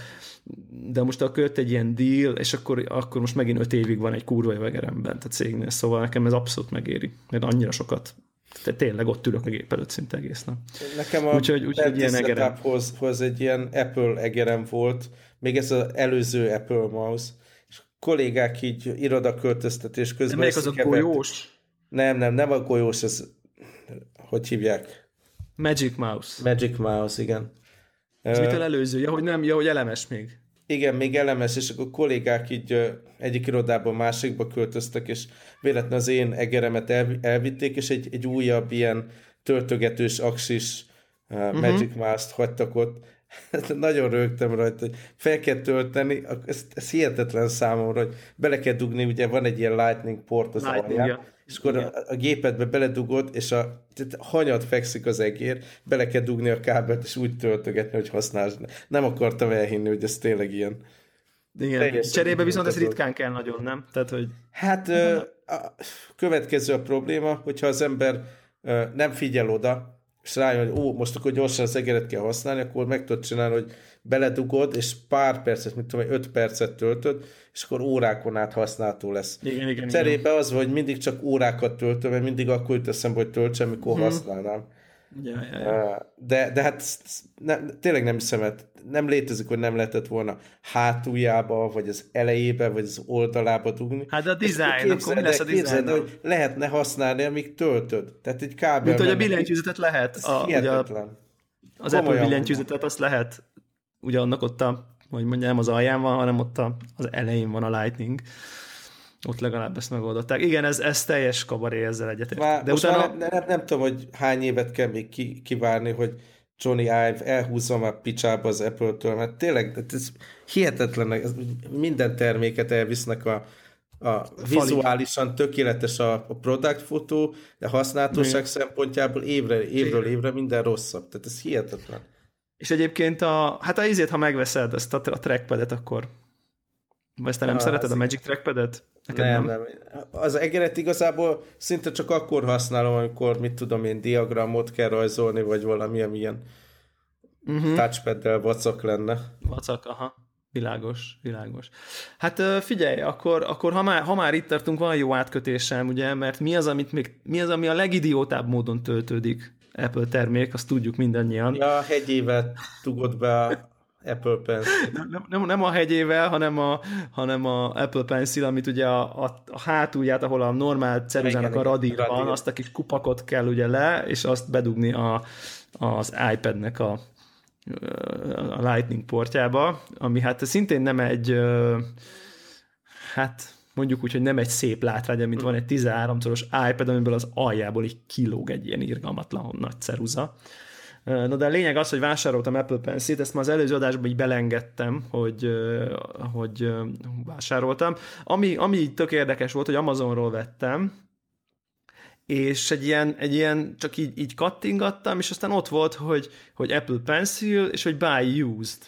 [SPEAKER 1] de most akkor jött egy ilyen deal, és akkor, akkor most megint öt évig van egy kurva jövegeremben, tehát cégnél, szóval nekem ez abszolút megéri, mert annyira sokat tehát tényleg ott ülök a gép előtt szinte egész nap.
[SPEAKER 2] Nekem a úgyhogy, úgyhogy ilyen egerem. Hoz, egy ilyen Apple egerem volt, még ez az előző Apple mouse, és kollégák így irodaköltöztetés közben...
[SPEAKER 1] De az a golyós?
[SPEAKER 2] Nem, nem, nem a golyós, ez hogy hívják?
[SPEAKER 1] Magic Mouse.
[SPEAKER 2] Magic Mouse, igen.
[SPEAKER 1] Ez uh, mitől előző? Ja, hogy nem, ja, hogy elemes még.
[SPEAKER 2] Igen, még elemes, és akkor kollégák így egyik irodában másikba költöztek, és véletlenül az én egeremet el, elvitték, és egy, egy újabb ilyen töltögetős aksis uh, Magic Mouse-t hagytak ott. Nagyon rögtem rajta, hogy fel kell tölteni, ez, ez hihetetlen számomra, hogy bele kell dugni, ugye van egy ilyen lightning port az lightning, alján, ja. És akkor a, a gépedbe beledugod, és a tehát hanyat fekszik az egér, bele kell dugni a kábelt, és úgy töltögetni, hogy használsz. Nem akartam elhinni, hogy ez tényleg ilyen.
[SPEAKER 1] Igen, cserébe viszont ez ritkán kell nagyon, nem? Tehát, hogy...
[SPEAKER 2] Hát a következő a probléma, hogyha az ember nem figyel oda, és rájön, hogy ó, most akkor gyorsan az egeret kell használni, akkor meg tudod csinálni, hogy beledugod, és pár percet, mit tudom, öt percet töltöd, és akkor órákon át használható lesz.
[SPEAKER 1] Igen, igen,
[SPEAKER 2] Cserébe igen. az, hogy mindig csak órákat töltöm, mert mindig akkor jut eszembe, hogy töltsem, mikor hmm. használnám.
[SPEAKER 1] Ja, ja, ja.
[SPEAKER 2] De, de hát ne, tényleg nem hiszem, hát nem létezik, hogy nem lehetett volna hátuljába, vagy az elejébe, vagy az oldalába dugni.
[SPEAKER 1] Hát a design, akkor mi lesz a design?
[SPEAKER 2] hogy lehetne használni, amíg töltöd. Tehát egy kábel...
[SPEAKER 1] Mint hogy a billentyűzetet lehet. A, ugye a, az Komolyan Apple billentyűzetet azt lehet. Ugye annak ott a, hogy mondjam, nem az alján van, hanem ott a, az elején van a Lightning ott legalább ezt megoldották. Igen, ez, ez teljes kabaré ezzel egyetért.
[SPEAKER 2] De utána... nem, nem, nem, tudom, hogy hány évet kell még ki, kivárni, hogy Johnny Ive elhúzza már picsába az Apple-től, mert tényleg ez hihetetlen, ez minden terméket elvisznek a, a vizuálisan tökéletes a, a product fotó, de használhatóság szempontjából évre, évről évre minden rosszabb. Tehát ez hihetetlen.
[SPEAKER 1] És egyébként a, hát a izét, ha megveszed ezt a, a trackpadet, akkor vagy ezt te nem ah, szereted a Magic Trackpadet?
[SPEAKER 2] Neked nem, nem, nem. Az egeret igazából szinte csak akkor használom, amikor, mit tudom én, diagramot kell rajzolni, vagy valami, ilyen uh-huh. touchpaddel vacak lenne.
[SPEAKER 1] Vacak, aha. Világos, világos. Hát figyelj, akkor, akkor ha, már, ha már itt tartunk, van jó átkötésem, ugye, mert mi az, amit még, mi az, ami a legidiótább módon töltődik Apple termék, azt tudjuk mindannyian.
[SPEAKER 2] Ja, hegyévet tugod be a Apple Pencil.
[SPEAKER 1] Nem, nem, nem a hegyével, hanem a, hanem a Apple Pencil, amit ugye a, a, a hátulját, ahol a normál ceruzának a radír van, azt a kis kupakot kell ugye le, és azt bedugni a, az iPad-nek a, a Lightning portjába, ami hát szintén nem egy hát mondjuk úgy, hogy nem egy szép látvány, mint van egy 13-szoros iPad, amiből az aljából így kilóg egy ilyen irgalmatlan nagy ceruza. Na de a lényeg az, hogy vásároltam Apple Pencil-t, ezt már az előző adásban így belengedtem, hogy, hogy vásároltam. Ami, ami tök érdekes volt, hogy Amazonról vettem, és egy ilyen, egy ilyen csak így, így kattingattam, és aztán ott volt, hogy, hogy Apple Pencil, és hogy buy used.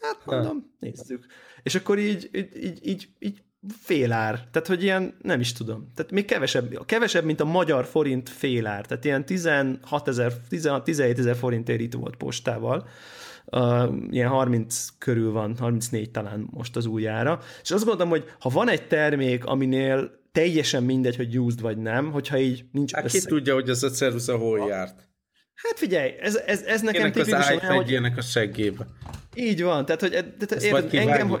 [SPEAKER 1] Hát mondom, nézzük. És akkor így, így, így, így, így félár. Tehát, hogy ilyen, nem is tudom. Tehát még kevesebb, kevesebb, mint a magyar forint félár. Tehát ilyen 16 ezer, 17 ezer forintért itt volt postával. Uh, ilyen 30 körül van, 34 talán most az újjára. És azt gondolom, hogy ha van egy termék, aminél teljesen mindegy, hogy used vagy nem, hogyha így nincs
[SPEAKER 2] hát össze... ki tudja, hogy az a ceruza hol járt.
[SPEAKER 1] Hát figyelj, ez, ez, ez nekem
[SPEAKER 2] Ének tipikus az olyan, hogy... a seggébe.
[SPEAKER 1] Így van, tehát hogy tehát, érted, engem,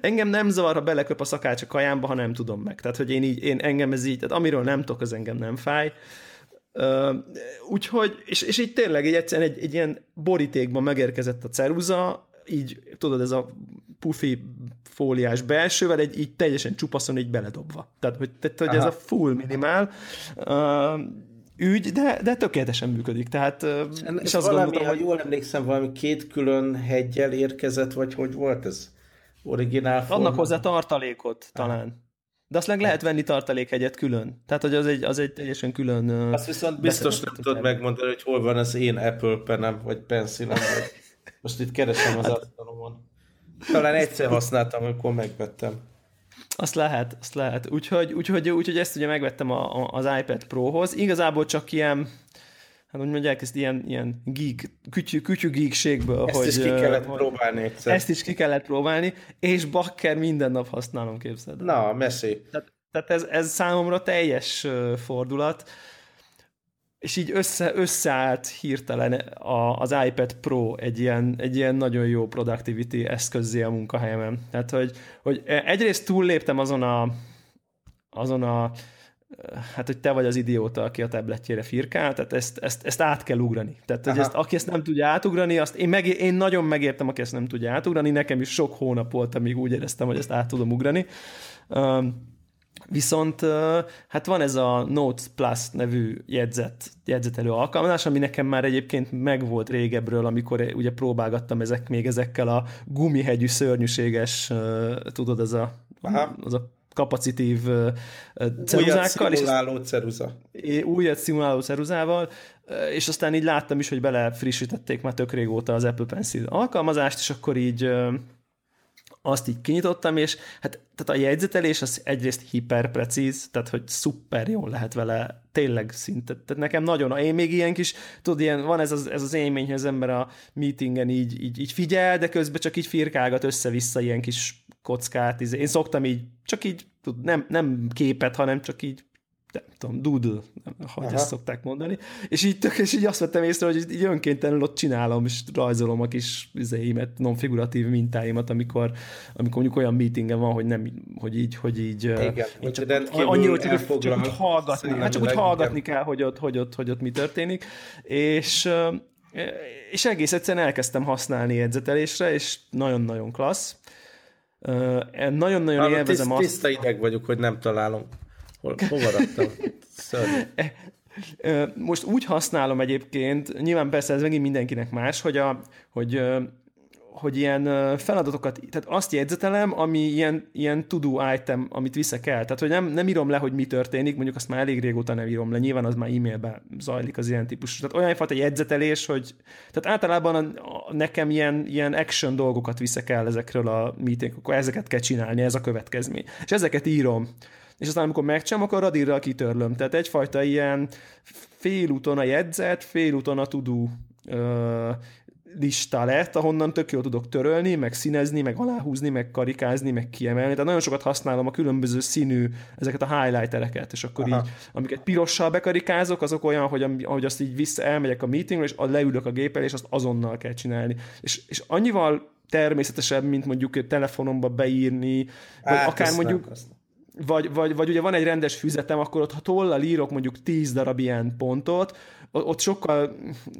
[SPEAKER 1] engem nem zavar, ha beleköp a szakács a kajámba, ha nem tudom meg. Tehát, hogy én így, én engem ez így, tehát amiről nem tudok, az engem nem fáj. Uh, úgyhogy, és, és így tényleg egy egyszerűen egy, egy ilyen borítékban megérkezett a ceruza, így tudod, ez a pufi fóliás belsővel, egy így teljesen csupaszon így beledobva. Tehát, hogy, tehát, hogy ez a full minimál. Uh, ügy, de, de tökéletesen működik. Tehát,
[SPEAKER 2] és, és azt valami, gondolom, hogy jól emlékszem, valami két külön hegyel érkezett, vagy hogy volt ez? Originál
[SPEAKER 1] forma? Adnak hozzá tartalékot talán. De azt meg lehet venni tartalékhegyet külön. Tehát, hogy az egy, az egy teljesen külön...
[SPEAKER 2] Azt viszont biztos nem tudod megmondani, hogy hol van az én Apple penem, vagy pencilem, vagy most itt keresem az hát, asztalomon. Talán egyszer használtam, amikor megvettem.
[SPEAKER 1] Azt lehet, azt lehet. Úgyhogy, úgyhogy, úgyhogy ezt ugye megvettem a, a, az iPad Pro-hoz. Igazából csak ilyen, hát hogy mondják, ezt ilyen, ilyen geek, kütyű, kütyű geekségből.
[SPEAKER 2] Ezt hogy, is ki kellett hogy, próbálni egyszer.
[SPEAKER 1] Ezt is ki kellett próbálni, és bakker minden nap használom, képzeld.
[SPEAKER 2] Na, messi.
[SPEAKER 1] Tehát, tehát ez, ez számomra teljes fordulat és így össze, összeállt hirtelen a, az iPad Pro egy ilyen, egy ilyen nagyon jó productivity eszközzé a munkahelyemen. Tehát, hogy, hogy egyrészt túlléptem azon a, azon a hát hogy te vagy az idióta, aki a tabletjére firkál, tehát ezt, ezt, ezt át kell ugrani. Tehát, hogy ezt, aki ezt nem tudja átugrani, azt én, meg, én nagyon megértem, aki ezt nem tudja átugrani, nekem is sok hónap volt, amíg úgy éreztem, hogy ezt át tudom ugrani. Viszont hát van ez a Notes Plus nevű jegyzet, jegyzetelő alkalmazás, ami nekem már egyébként megvolt régebről, amikor ugye próbálgattam ezek még ezekkel a gumihegyű szörnyűséges, tudod, ez a, Aha. az a kapacitív
[SPEAKER 2] ceruzákkal. Újat szimuláló és ceruza.
[SPEAKER 1] Újat szimuláló ceruzával, és aztán így láttam is, hogy bele frissítették már tök régóta az Apple Pencil alkalmazást, és akkor így azt így kinyitottam, és hát tehát a jegyzetelés az egyrészt hiperprecíz, tehát hogy szuper jól lehet vele, tényleg szinte. Tehát nekem nagyon, én még ilyen kis, tudod, ilyen, van ez az, ez az élmény, hogy az ember a meetingen így, így, így figyel, de közben csak így firkálgat össze-vissza ilyen kis kockát. Én szoktam így, csak így, tud, nem, nem képet, hanem csak így nem tudom, doodle, hogy Aha. ezt szokták mondani, és így, tök, és így azt vettem észre, hogy így önkéntelenül ott csinálom, és rajzolom a kis izéimet, non-figuratív mintáimat, amikor, amikor mondjuk olyan meetingen van, hogy nem, hogy így, hogy így,
[SPEAKER 2] Igen,
[SPEAKER 1] én csak annyira, hogy csak, csak úgy hallgatni, hát csak úgy hallgatni kell, hogy ott, hogy, ott, hogy ott mi történik, és és egész egyszerűen elkezdtem használni jegyzetelésre, és nagyon-nagyon klassz. Nagyon-nagyon élvezem
[SPEAKER 2] azt... Tiszta ideg vagyok, hogy nem találom. Hol, hova?
[SPEAKER 1] Most úgy használom egyébként, nyilván persze ez megint mindenkinek más, hogy, a, hogy hogy ilyen feladatokat, tehát azt jegyzetelem, ami ilyen, ilyen to-do item, amit viszek el. Tehát, hogy nem, nem írom le, hogy mi történik, mondjuk azt már elég régóta nem írom le, nyilván az már e-mailben zajlik az ilyen típus. Tehát olyan fajta jegyzetelés, hogy tehát általában a, a, nekem ilyen, ilyen action dolgokat viszek el ezekről a meeting, akkor ezeket kell csinálni, ez a következmény. És ezeket írom és aztán amikor megcsinálom, akkor radírral kitörlöm. Tehát egyfajta ilyen félúton a jegyzet, félúton a tudó lista lett, ahonnan tök jól tudok törölni, meg színezni, meg aláhúzni, meg karikázni, meg kiemelni. Tehát nagyon sokat használom a különböző színű, ezeket a highlightereket, és akkor Aha. így, amiket pirossal bekarikázok, azok olyan, hogy ahogy azt így vissza elmegyek a meetingre, és leülök a géppel, és azt azonnal kell csinálni. És, és annyival természetesebb, mint mondjuk telefonomba beírni, vagy Á, akár mondjuk... Nem, vagy, vagy, vagy ugye van egy rendes füzetem, akkor ott ha tollal írok mondjuk 10 darab ilyen pontot, ott sokkal,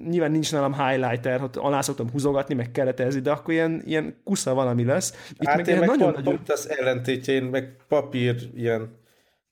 [SPEAKER 1] nyilván nincs nálam highlighter, ott alá szoktam húzogatni, meg keretezni, de akkor ilyen, ilyen kusza valami lesz.
[SPEAKER 2] Itt hát meg én meg nagyon, pont, nagyon... pont az ellentétje, én meg papír, ilyen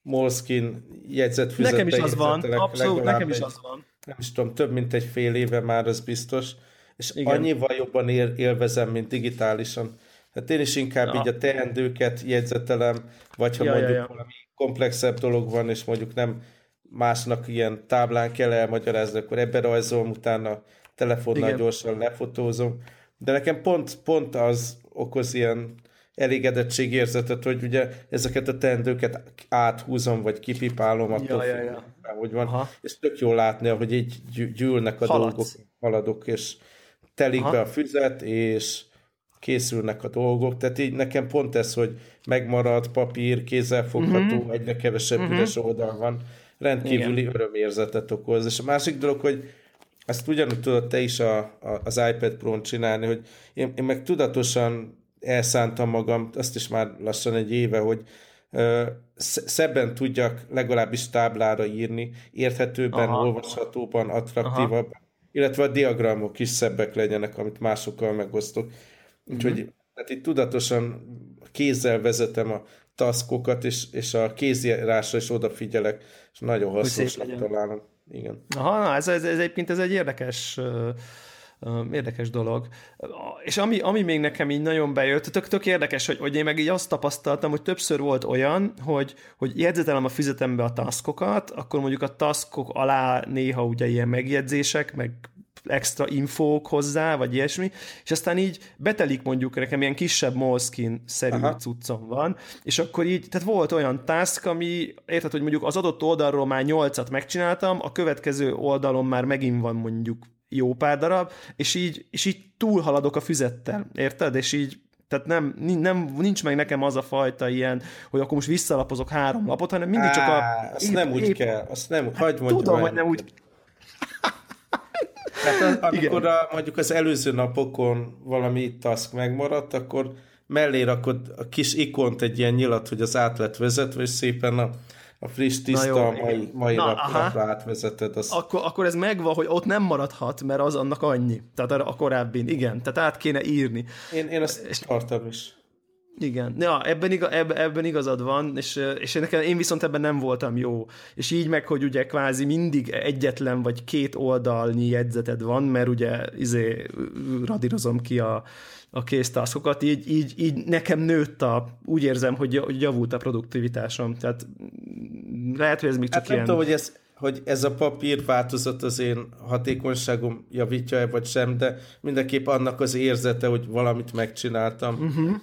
[SPEAKER 2] Moleskine jegyzetfüzetbe
[SPEAKER 1] Nekem is az van, abszolút, nekem is az van.
[SPEAKER 2] Nem is tudom, több mint egy fél éve már, az biztos. És Igen. annyival jobban él, élvezem, mint digitálisan. Hát én is inkább ja. így a teendőket jegyzetelem, vagy ha ja, mondjuk ja, ja. valami komplexebb dolog van, és mondjuk nem másnak ilyen táblán kell elmagyarázni, akkor ebbe rajzolom, utána telefonnal Igen. gyorsan lefotózom. De nekem pont, pont az okoz ilyen elégedettségérzetet, hogy ugye ezeket a teendőket áthúzom, vagy kipipálom, attól ja, ja, ja. hogy van, Aha. és tök jó látni, hogy így gyűlnek a Haladsz. dolgok, haladok, és telik Aha. be a füzet, és készülnek a dolgok, tehát így nekem pont ez, hogy megmarad papír, kézzelfogható, uh-huh. egyre kevesebb uh-huh. üres oldal van, rendkívüli Igen. örömérzetet okoz. És a másik dolog, hogy ezt ugyanúgy tudod te is a, a, az iPad Pro-n csinálni, hogy én, én meg tudatosan elszántam magam, azt is már lassan egy éve, hogy ö, szebben tudjak legalábbis táblára írni, érthetőbben, Aha. olvashatóban, attraktívabb, Aha. illetve a diagramok is szebbek legyenek, amit másokkal megosztok. Úgyhogy mm-hmm. tehát itt tudatosan kézzel vezetem a taskokat, és, és a kézírásra is odafigyelek, és nagyon hasznosnak találom. Igen.
[SPEAKER 1] Aha, na, ez, ez, ez egyébként ez egy érdekes érdekes dolog. És ami, ami még nekem így nagyon bejött, tök, tök érdekes, hogy, hogy én meg így azt tapasztaltam, hogy többször volt olyan, hogy, hogy jegyzetelem a füzetembe a taskokat, akkor mondjuk a taskok alá néha ugye ilyen megjegyzések, meg extra infók hozzá, vagy ilyesmi, és aztán így betelik mondjuk, nekem ilyen kisebb Moleskine-szerű cuccom van, és akkor így, tehát volt olyan task, ami, érted, hogy mondjuk az adott oldalról már nyolcat megcsináltam, a következő oldalon már megint van mondjuk jó pár darab, és így, és így túlhaladok a füzettel, érted? És így tehát nem, nem, nincs meg nekem az a fajta ilyen, hogy akkor most visszalapozok három lapot, hanem mindig csak a...
[SPEAKER 2] Azt épp, nem úgy épp, kell, azt nem, hagyd
[SPEAKER 1] mondjam Tudom, hogy nem úgy...
[SPEAKER 2] Hát az, amikor a, mondjuk az előző napokon valami task megmaradt, akkor mellé rakod a kis ikont egy ilyen nyilat, hogy az át lett vezetve, és szépen a a friss, tiszta, jó, mai, mai Na, napra átvezeted.
[SPEAKER 1] Az... Akkor, akkor ez megvan, hogy ott nem maradhat, mert az annak annyi. Tehát a korábbin, igen. Tehát át kéne írni.
[SPEAKER 2] Én, én ezt és... tartom is.
[SPEAKER 1] Igen, ja, ebben, igaz, ebben, ebben igazad van, és, és nekem, én viszont ebben nem voltam jó. És így meg, hogy ugye kvázi mindig egyetlen vagy két oldalnyi jegyzeted van, mert ugye izé radírozom ki a, a késztaszokat, így, így, így nekem nőtt a, úgy érzem, hogy javult a produktivitásom. Tehát lehet, hogy ez még csak hát
[SPEAKER 2] ilyen... Nem tudom, hogy ez, hogy ez a papír változat az én hatékonyságom javítja-e vagy sem, de mindenképp annak az érzete, hogy valamit megcsináltam. Uh-huh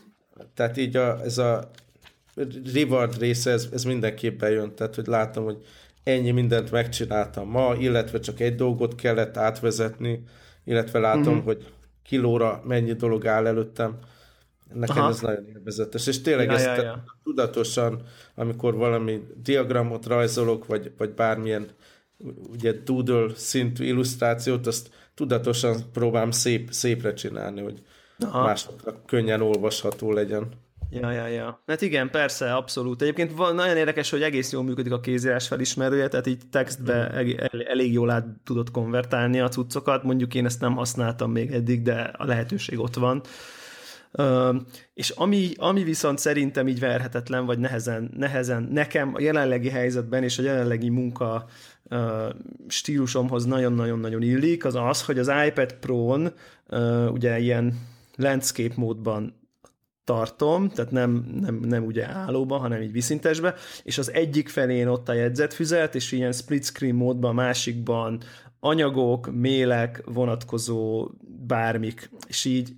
[SPEAKER 2] tehát így a, ez a reward része, ez, ez mindenképpen jön, tehát hogy látom, hogy ennyi mindent megcsináltam ma, illetve csak egy dolgot kellett átvezetni, illetve látom, uh-huh. hogy kilóra mennyi dolog áll előttem. Nekem Aha. ez nagyon élvezetes. És tényleg ja, ezt ja, ja. tudatosan, amikor valami diagramot rajzolok, vagy, vagy bármilyen ugye doodle szintű illusztrációt, azt tudatosan próbálom szép, szépre csinálni, hogy Aha. másokra könnyen olvasható legyen.
[SPEAKER 1] Ja, ja, ja. Hát igen, persze, abszolút. Egyébként van, nagyon érdekes, hogy egész jól működik a kézírás felismerője, tehát így textbe el, elég jól át tudod konvertálni a cuccokat. Mondjuk én ezt nem használtam még eddig, de a lehetőség ott van. Uh, és ami, ami viszont szerintem így verhetetlen, vagy nehezen, nehezen nekem a jelenlegi helyzetben és a jelenlegi munka uh, stílusomhoz nagyon-nagyon-nagyon illik, az az, hogy az iPad Pro-n uh, ugye ilyen landscape módban tartom, tehát nem, nem, nem ugye állóban, hanem így viszintesbe, és az egyik felén ott a jegyzetfüzet, és ilyen split screen módban, másikban anyagok, mélek, vonatkozó bármik, és így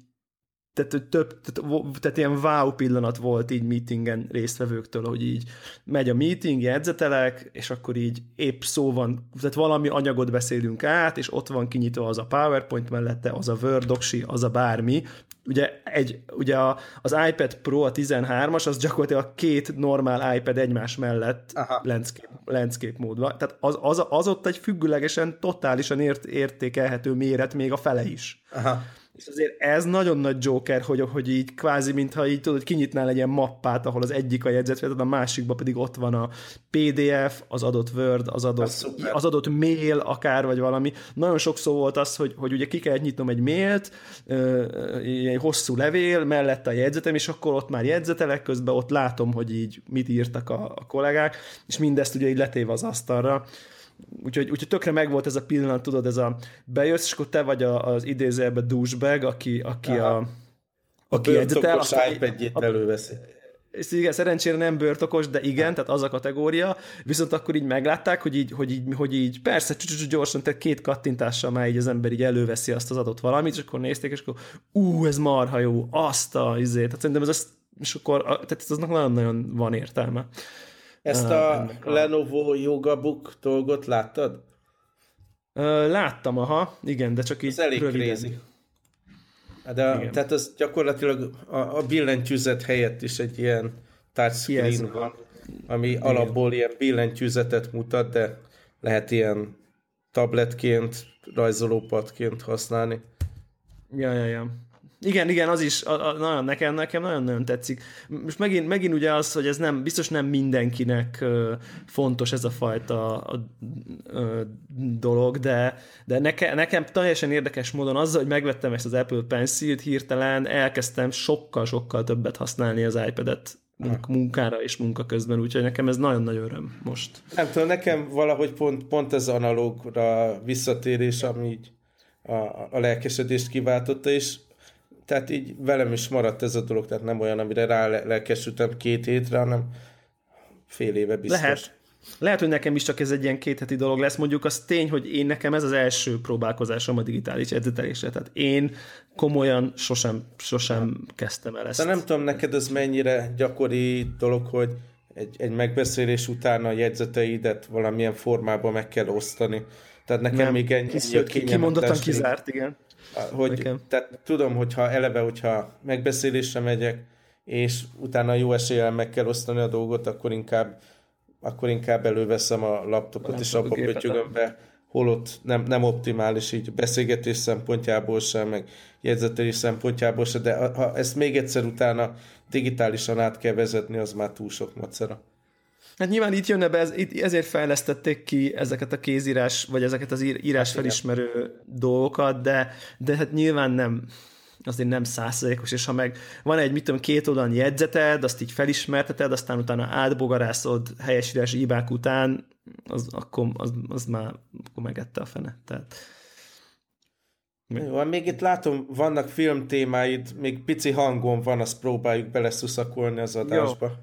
[SPEAKER 1] tehát, hogy több, tehát, tehát ilyen wow pillanat volt így meetingen résztvevőktől, hogy így megy a meeting, jegyzetelek, és akkor így épp szó van, tehát valami anyagot beszélünk át, és ott van kinyitva az a PowerPoint mellette, az a Word doksi, az a bármi, ugye, egy, ugye a, az iPad Pro, a 13-as, az gyakorlatilag két normál iPad egymás mellett landscape, landscape módban. Tehát az, az, az ott egy függőlegesen, totálisan ért, értékelhető méret, még a fele is. Aha. És azért ez nagyon nagy Joker, hogy, hogy így kvázi, mintha így tudod, kinyitnál egy ilyen mappát, ahol az egyik a jegyzetfelet, a másikban pedig ott van a PDF, az adott Word, az adott, az adott mail akár, vagy valami. Nagyon sok szó volt az, hogy, hogy ugye ki kellett nyitnom egy mailt, egy hosszú levél, mellette a jegyzetem, és akkor ott már jegyzetelek, közben ott látom, hogy így mit írtak a, a kollégák, és mindezt ugye így letéve az asztalra Úgyhogy, úgyhogy tökre megvolt ez a pillanat, tudod, ez a bejössz, és akkor te vagy a, az idézőjelben douchebag, aki, aki Aha. a,
[SPEAKER 2] aki. A iPad-jét előveszi.
[SPEAKER 1] És igen, szerencsére nem bőrtokos, de igen, tehát az a kategória, viszont akkor így meglátták, hogy így, hogy így, hogy így persze, gyorsan, tehát két kattintással már így az ember így előveszi azt az adott valamit, és akkor nézték, és akkor ú, ez marha jó, azt a izét, tehát szerintem ez és akkor, tehát aznak nagyon-nagyon van értelme.
[SPEAKER 2] Ezt a, a Lenovo Yoga Book dolgot láttad?
[SPEAKER 1] Láttam, aha, igen, de csak így Ez elég röviden. crazy.
[SPEAKER 2] Hát de, igen. tehát az gyakorlatilag a, a billentyűzet helyett is egy ilyen touchscreen yes. van, ami igen. alapból ilyen billentyűzetet mutat, de lehet ilyen tabletként, rajzolópadként használni.
[SPEAKER 1] Ja, ja, ja. Igen, igen, az is a, a, nagyon, nekem, nekem nagyon-nagyon tetszik. Most megint, megint ugye az, hogy ez nem, biztos nem mindenkinek ö, fontos ez a fajta a, ö, dolog, de, de neke, nekem teljesen érdekes módon azzal, hogy megvettem ezt az Apple Pencil-t, hirtelen elkezdtem sokkal-sokkal többet használni az iPad-et munkára és munka közben, úgyhogy nekem ez nagyon-nagyon öröm most.
[SPEAKER 2] Nem tudom, nekem valahogy pont, pont ez analógra visszatérés, ami így a, a lelkesedést kiváltotta, és tehát így velem is maradt ez a dolog, tehát nem olyan, amire rá lelkesültem két hétre, hanem fél éve biztos.
[SPEAKER 1] Lehet. Lehet, hogy nekem is csak ez egy ilyen két heti dolog lesz. Mondjuk az tény, hogy én nekem ez az első próbálkozásom a digitális edzetelésre. Tehát én komolyan sosem, sosem kezdtem el ezt.
[SPEAKER 2] De nem tudom, neked ez mennyire gyakori dolog, hogy egy, egy megbeszélés után a jegyzeteidet valamilyen formában meg kell osztani. Tehát nekem nem, még ennyi,
[SPEAKER 1] ennyi kimondottan kizárt, igen.
[SPEAKER 2] Hogy, Nekem. tehát tudom, hogyha eleve, hogyha megbeszélésre megyek, és utána jó eséllyel meg kell osztani a dolgot, akkor inkább, akkor inkább előveszem a laptopot, a és abba pötyögöm be, holott nem, nem optimális így beszélgetés szempontjából sem, meg jegyzetelés szempontjából sem, de ha ezt még egyszer utána digitálisan át kell vezetni, az már túl sok macera.
[SPEAKER 1] Hát nyilván itt jönne be, ez, itt, ezért fejlesztették ki ezeket a kézírás, vagy ezeket az írás felismerő dolgokat, de, de hát nyilván nem, azért nem százszerékos, és ha meg van egy, mit tudom, két oldalon jegyzeted, azt így felismerteted, aztán utána átbogarászod helyesírás hibák után, az, akkor az, az már akkor megette a fene. Tehát,
[SPEAKER 2] jó, még itt látom, vannak filmtémáid, még pici hangon van, azt próbáljuk beleszuszakolni az adásba. Jó.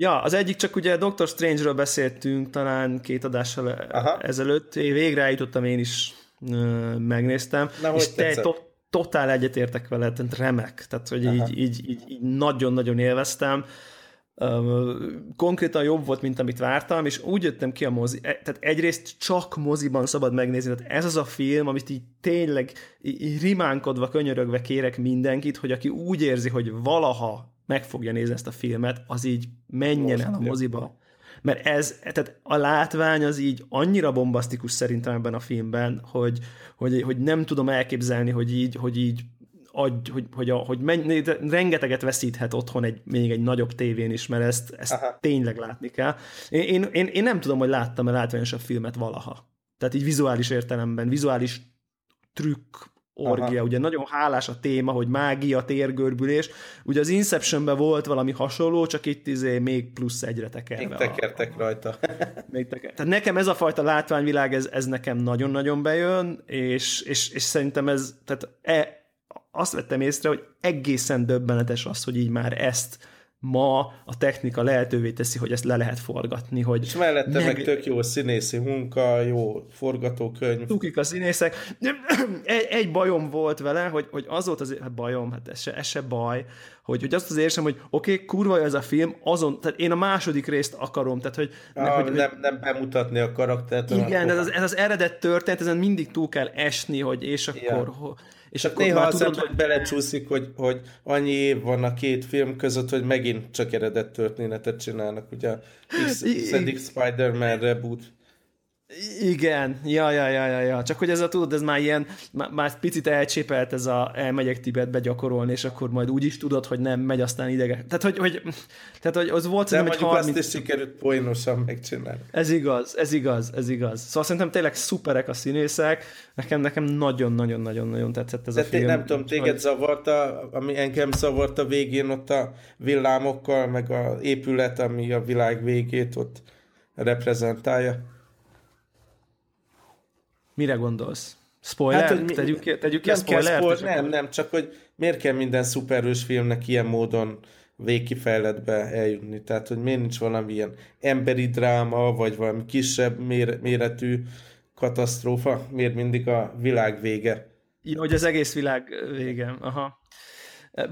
[SPEAKER 1] Ja, az egyik csak ugye Doctor Strange-ről beszéltünk talán két adással Aha. ezelőtt, én végre eljutottam, én is ö, megnéztem, Na, és te to- totál egyetértek vele, tehát remek, tehát hogy így, így, így, így nagyon-nagyon élveztem, konkrétan jobb volt, mint amit vártam, és úgy jöttem ki a mozi, e, tehát egyrészt csak moziban szabad megnézni, tehát ez az a film, amit így tényleg így rimánkodva, könyörögve kérek mindenkit, hogy aki úgy érzi, hogy valaha meg fogja nézni ezt a filmet, az így menjen Most el a moziba. Mert ez, tehát a látvány az így annyira bombasztikus szerintem ebben a filmben, hogy, hogy, hogy nem tudom elképzelni, hogy így, hogy így adj, hogy, hogy, a, hogy menj, rengeteget veszíthet otthon egy, még egy nagyobb tévén is, mert ezt, ezt tényleg látni kell. Én, én, én, én nem tudom, hogy láttam-e látványosabb filmet valaha. Tehát így vizuális értelemben, vizuális trükk, orgia, Aha. ugye nagyon hálás a téma, hogy mágia, térgörbülés. Ugye az Inceptionben volt valami hasonló, csak itt izé még plusz egyre tekerve.
[SPEAKER 2] Még tekertek a, rajta.
[SPEAKER 1] még teker. Tehát nekem ez a fajta látványvilág, ez, ez nekem nagyon-nagyon bejön, és, és, és szerintem ez, tehát e, azt vettem észre, hogy egészen döbbenetes az, hogy így már ezt ma a technika lehetővé teszi, hogy ezt le lehet forgatni. Hogy
[SPEAKER 2] és mellette meg, meg tök jó színészi munka, jó forgatókönyv.
[SPEAKER 1] Tukik a színészek. Egy, egy bajom volt vele, hogy, hogy az volt az hát bajom, hát ez se, ez se baj, hogy, hogy azt az érzem, hogy oké, okay, kurva ez a film, azon, tehát én a második részt akarom, tehát hogy...
[SPEAKER 2] Ah, meg, hogy nem, nem bemutatni a karaktert.
[SPEAKER 1] Igen, ez az, ez az eredet történet, ezen mindig túl kell esni, hogy és akkor... Yeah
[SPEAKER 2] és akkor néha az tudod, hogy belecsúszik, hogy, hogy annyi év van a két film között, hogy megint csak eredet történetet csinálnak, ugye X, X Spider-Man reboot.
[SPEAKER 1] Igen, ja, ja, ja, ja, ja. Csak hogy ez a tudod, ez már ilyen, már, már picit elcsépelt ez a elmegyek Tibetbe gyakorolni, és akkor majd úgy is tudod, hogy nem megy aztán idege. Tehát, hogy, hogy, tehát, hogy az volt
[SPEAKER 2] szerintem egy 30... azt is sikerült poénosan megcsinálni.
[SPEAKER 1] Ez igaz, ez igaz, ez igaz. Szóval szerintem tényleg szuperek a színészek, nekem, nekem nagyon-nagyon-nagyon-nagyon tetszett ez De a film.
[SPEAKER 2] nem tudom, téged hogy... zavarta, ami engem zavarta végén ott a villámokkal, meg a épület, ami a világ végét ott reprezentálja.
[SPEAKER 1] Mire gondolsz? Spoiler? Hát, hogy mi, tegyük, tegyük ki a spoiler
[SPEAKER 2] spoiler nem, nem, csak hogy miért kell minden szuperhős filmnek ilyen módon végkifejletbe eljutni. Tehát, hogy miért nincs valamilyen emberi dráma, vagy valami kisebb mér, méretű katasztrófa, miért mindig a világ vége.
[SPEAKER 1] Jó, hogy az egész világ vége. Aha.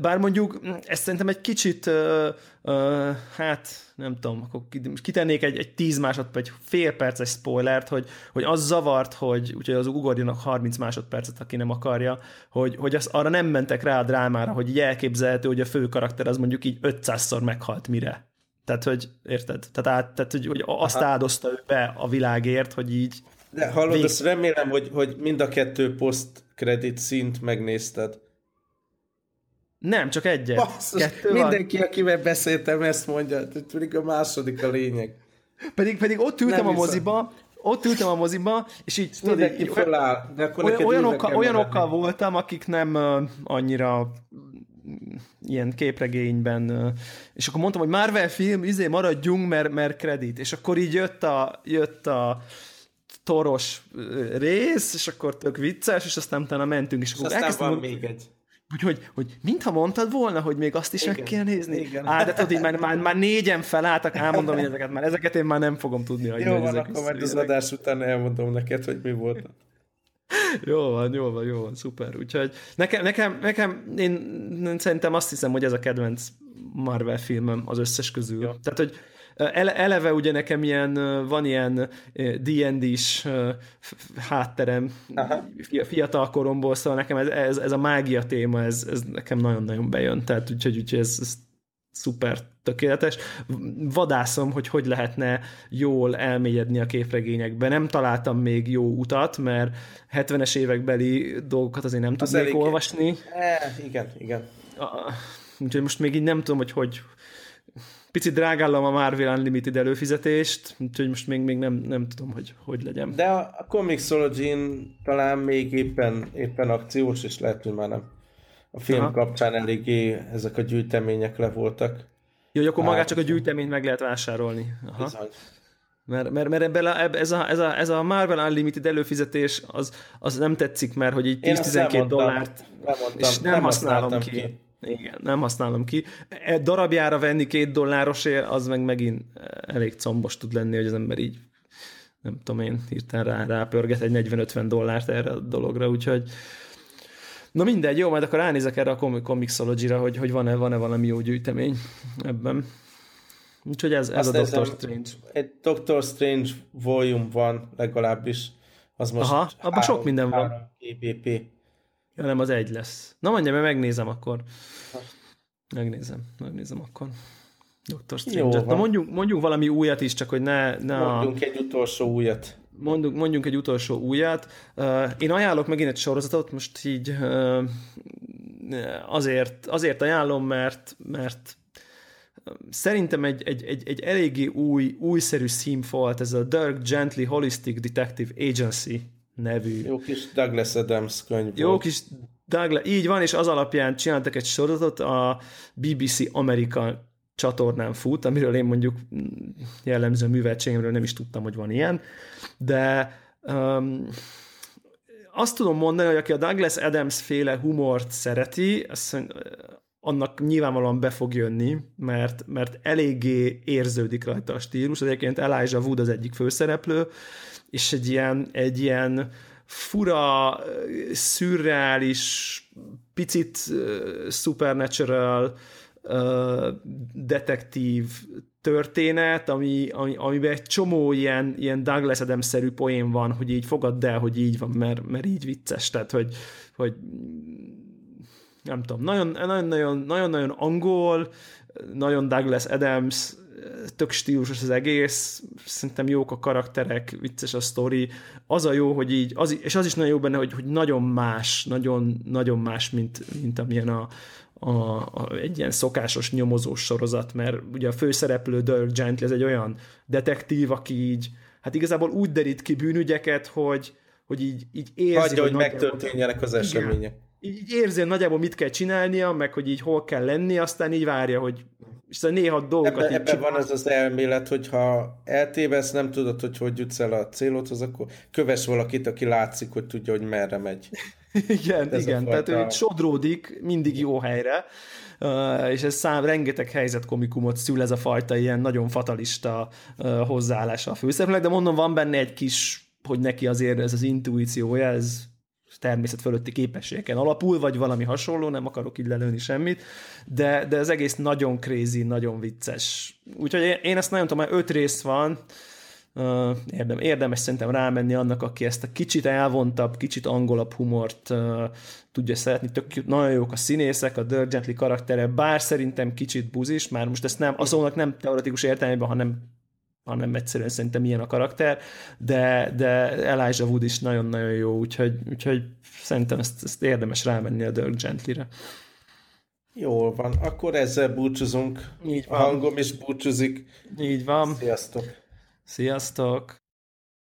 [SPEAKER 1] Bár mondjuk ezt szerintem egy kicsit, uh, uh, hát nem tudom, akkor kitennék egy, egy 10 másodperc, egy fél perces spoilert, hogy, hogy az zavart, hogy úgyhogy az ugorjanak 30 másodpercet, aki nem akarja, hogy, hogy az, arra nem mentek rá a drámára, hogy így elképzelhető, hogy a fő karakter az mondjuk így 500-szor meghalt mire. Tehát, hogy érted? Tehát, át, tehát hogy, hogy azt Aha. áldozta ő be a világért, hogy így...
[SPEAKER 2] De hallod, vég... azt remélem, hogy, hogy mind a kettő post-credit szint megnézted.
[SPEAKER 1] Nem, csak egyet.
[SPEAKER 2] Basszus, Kettő mindenki, van. akivel beszéltem, ezt mondja, pedig a második a lényeg.
[SPEAKER 1] Pedig, pedig ott ültem Nem a moziba, ott ültem a moziba, és így
[SPEAKER 2] tudod, így, feláll, de akkor
[SPEAKER 1] olyan, olyanokkal, olyanokkal voltam, akik nem uh, annyira ilyen képregényben, és akkor mondtam, hogy Marvel film, izé maradjunk, mert, mert kredit. És akkor így jött a, jött a toros rész, és akkor tök vicces, és aztán utána mentünk, és, és
[SPEAKER 2] akkor aztán van még egy.
[SPEAKER 1] Úgyhogy, hogy mintha mondtad volna, hogy még azt is igen, meg kell nézni. Igen. Á, de tudod, már, már, már négyen felálltak, elmondom én ezeket, már ezeket én már nem fogom tudni.
[SPEAKER 2] Hogy jó van, akkor majd az adás után elmondom neked, hogy mi volt.
[SPEAKER 1] jó van, jó van, jó van, szuper. Úgyhogy nekem, nekem, nekem én, szerintem azt hiszem, hogy ez a kedvenc Marvel filmem az összes közül. Jó. Tehát, hogy eleve ugye nekem ilyen, van ilyen D&D-s hátterem Aha. fiatal koromból, szóval nekem ez, ez, ez a mágia téma, ez, ez nekem nagyon-nagyon bejön, tehát úgyhogy, úgyhogy ez, ez szuper tökéletes. Vadászom, hogy hogy lehetne jól elmélyedni a képregényekbe. Nem találtam még jó utat, mert 70-es évekbeli dolgokat azért nem tudnék elég... olvasni.
[SPEAKER 2] E, igen, igen.
[SPEAKER 1] Úgyhogy most még így nem tudom, hogy hogy picit drágállom a Marvel Unlimited előfizetést, úgyhogy most még, még nem, nem tudom, hogy hogy legyen.
[SPEAKER 2] De a, a comixology talán még éppen, éppen akciós, és lehet, hogy már nem. A film Aha. kapcsán eléggé ezek a gyűjtemények le voltak.
[SPEAKER 1] Jó, hogy akkor magát csak a gyűjteményt meg lehet vásárolni. Aha. Bizony. Mert, mert, mert ebbe, ebbe, ez, a, ez, a, ez a Marvel Unlimited előfizetés az, az nem tetszik, mert hogy így 10-12 dollárt,
[SPEAKER 2] nem mondtam, és nem, nem használom ki. ki.
[SPEAKER 1] Igen, nem használom ki. E darabjára venni két dollárosért, az meg megint elég combos tud lenni, hogy az ember így nem tudom én, hirtelen rá, rápörget egy 40-50 dollárt erre a dologra, úgyhogy Na mindegy, jó, majd akkor ránézek erre a Comixology-ra, hogy, hogy van-e, van-e valami jó gyűjtemény ebben. Úgyhogy ez, ez a Doctor Strange.
[SPEAKER 2] Egy Doctor Strange volume van legalábbis. Az most
[SPEAKER 1] Aha, abban sok minden van.
[SPEAKER 2] GBP.
[SPEAKER 1] Ja, nem, az egy lesz. Na mondja, mert megnézem akkor. Megnézem, megnézem akkor. Doctor Strange. Na mondjunk, mondjunk valami újat is, csak hogy ne... ne
[SPEAKER 2] mondjunk a... egy utolsó újat.
[SPEAKER 1] Mondjuk, mondjunk egy utolsó újat. Uh, én ajánlok megint egy sorozatot, most így uh, azért, azért ajánlom, mert, mert szerintem egy, egy, egy, egy eléggé új, újszerű színfolt, ez a Dirk Gently Holistic Detective Agency nevű.
[SPEAKER 2] Jó kis Douglas Adams könyv
[SPEAKER 1] Jó volt. kis Douglas, így van, és az alapján csináltak egy sorozatot, a BBC Amerika csatornán fut, amiről én mondjuk jellemző műveltségemről nem is tudtam, hogy van ilyen, de um, azt tudom mondani, hogy aki a Douglas Adams féle humort szereti, azt annak nyilvánvalóan be fog jönni, mert, mert eléggé érződik rajta a stílus. Egyébként Elijah Wood az egyik főszereplő, és egy ilyen, egy ilyen fura, szürreális, picit uh, supernatural uh, detektív történet, ami, ami, amiben egy csomó ilyen, ilyen Douglas Adams-szerű poén van, hogy így fogadd el, hogy így van, mert, mert így vicces, tehát hogy, hogy nem tudom, nagyon-nagyon angol, nagyon Douglas Adams, tök stílusos az egész, szerintem jók a karakterek, vicces a sztori, az a jó, hogy így, az, és az is nagyon jó benne, hogy, hogy nagyon más, nagyon, nagyon más, mint, mint amilyen a, a, a, egy ilyen szokásos nyomozós sorozat, mert ugye a főszereplő Dirk Gently, ez egy olyan detektív, aki így, hát igazából úgy derít ki bűnügyeket, hogy, hogy így, így érzi,
[SPEAKER 2] Hagyja, hogy, hogy megtörténjenek az események. Igen
[SPEAKER 1] így érzi nagyjából mit kell csinálnia, meg hogy így hol kell lenni, aztán így várja, hogy és szóval néha dolgokat
[SPEAKER 2] Ebben ebbe van az az elmélet, hogy ha eltévesz, nem tudod, hogy hogy jutsz el a célodhoz, akkor kövess valakit, aki látszik, hogy tudja, hogy merre megy.
[SPEAKER 1] igen, ez igen, tehát ő sodródik mindig jó helyre, és ez szám, rengeteg helyzet komikumot szül ez a fajta ilyen nagyon fatalista hozzáállása a főszereplőnek, de mondom, van benne egy kis, hogy neki azért ez az intuíciója, ez természet fölötti képességeken alapul, vagy valami hasonló, nem akarok így lelőni semmit, de, de az egész nagyon crazy, nagyon vicces. Úgyhogy én ezt nagyon tudom, mert öt rész van, érdem, érdemes szerintem rámenni annak, aki ezt a kicsit elvontabb, kicsit angolabb humort uh, tudja szeretni. Tök, nagyon jók a színészek, a Dirk Gently karaktere, bár szerintem kicsit buzis, már most ezt nem, azonnak nem teoretikus értelmében, hanem hanem egyszerűen szerintem ilyen a karakter, de, de Elijah Wood is nagyon-nagyon jó, úgyhogy, úgyhogy szerintem ezt, ezt érdemes rámenni a Dirk Gently-re.
[SPEAKER 2] Jól van, akkor ezzel búcsúzunk.
[SPEAKER 1] Így van.
[SPEAKER 2] A hangom is búcsúzik.
[SPEAKER 1] Így van.
[SPEAKER 2] Sziasztok.
[SPEAKER 1] Sziasztok.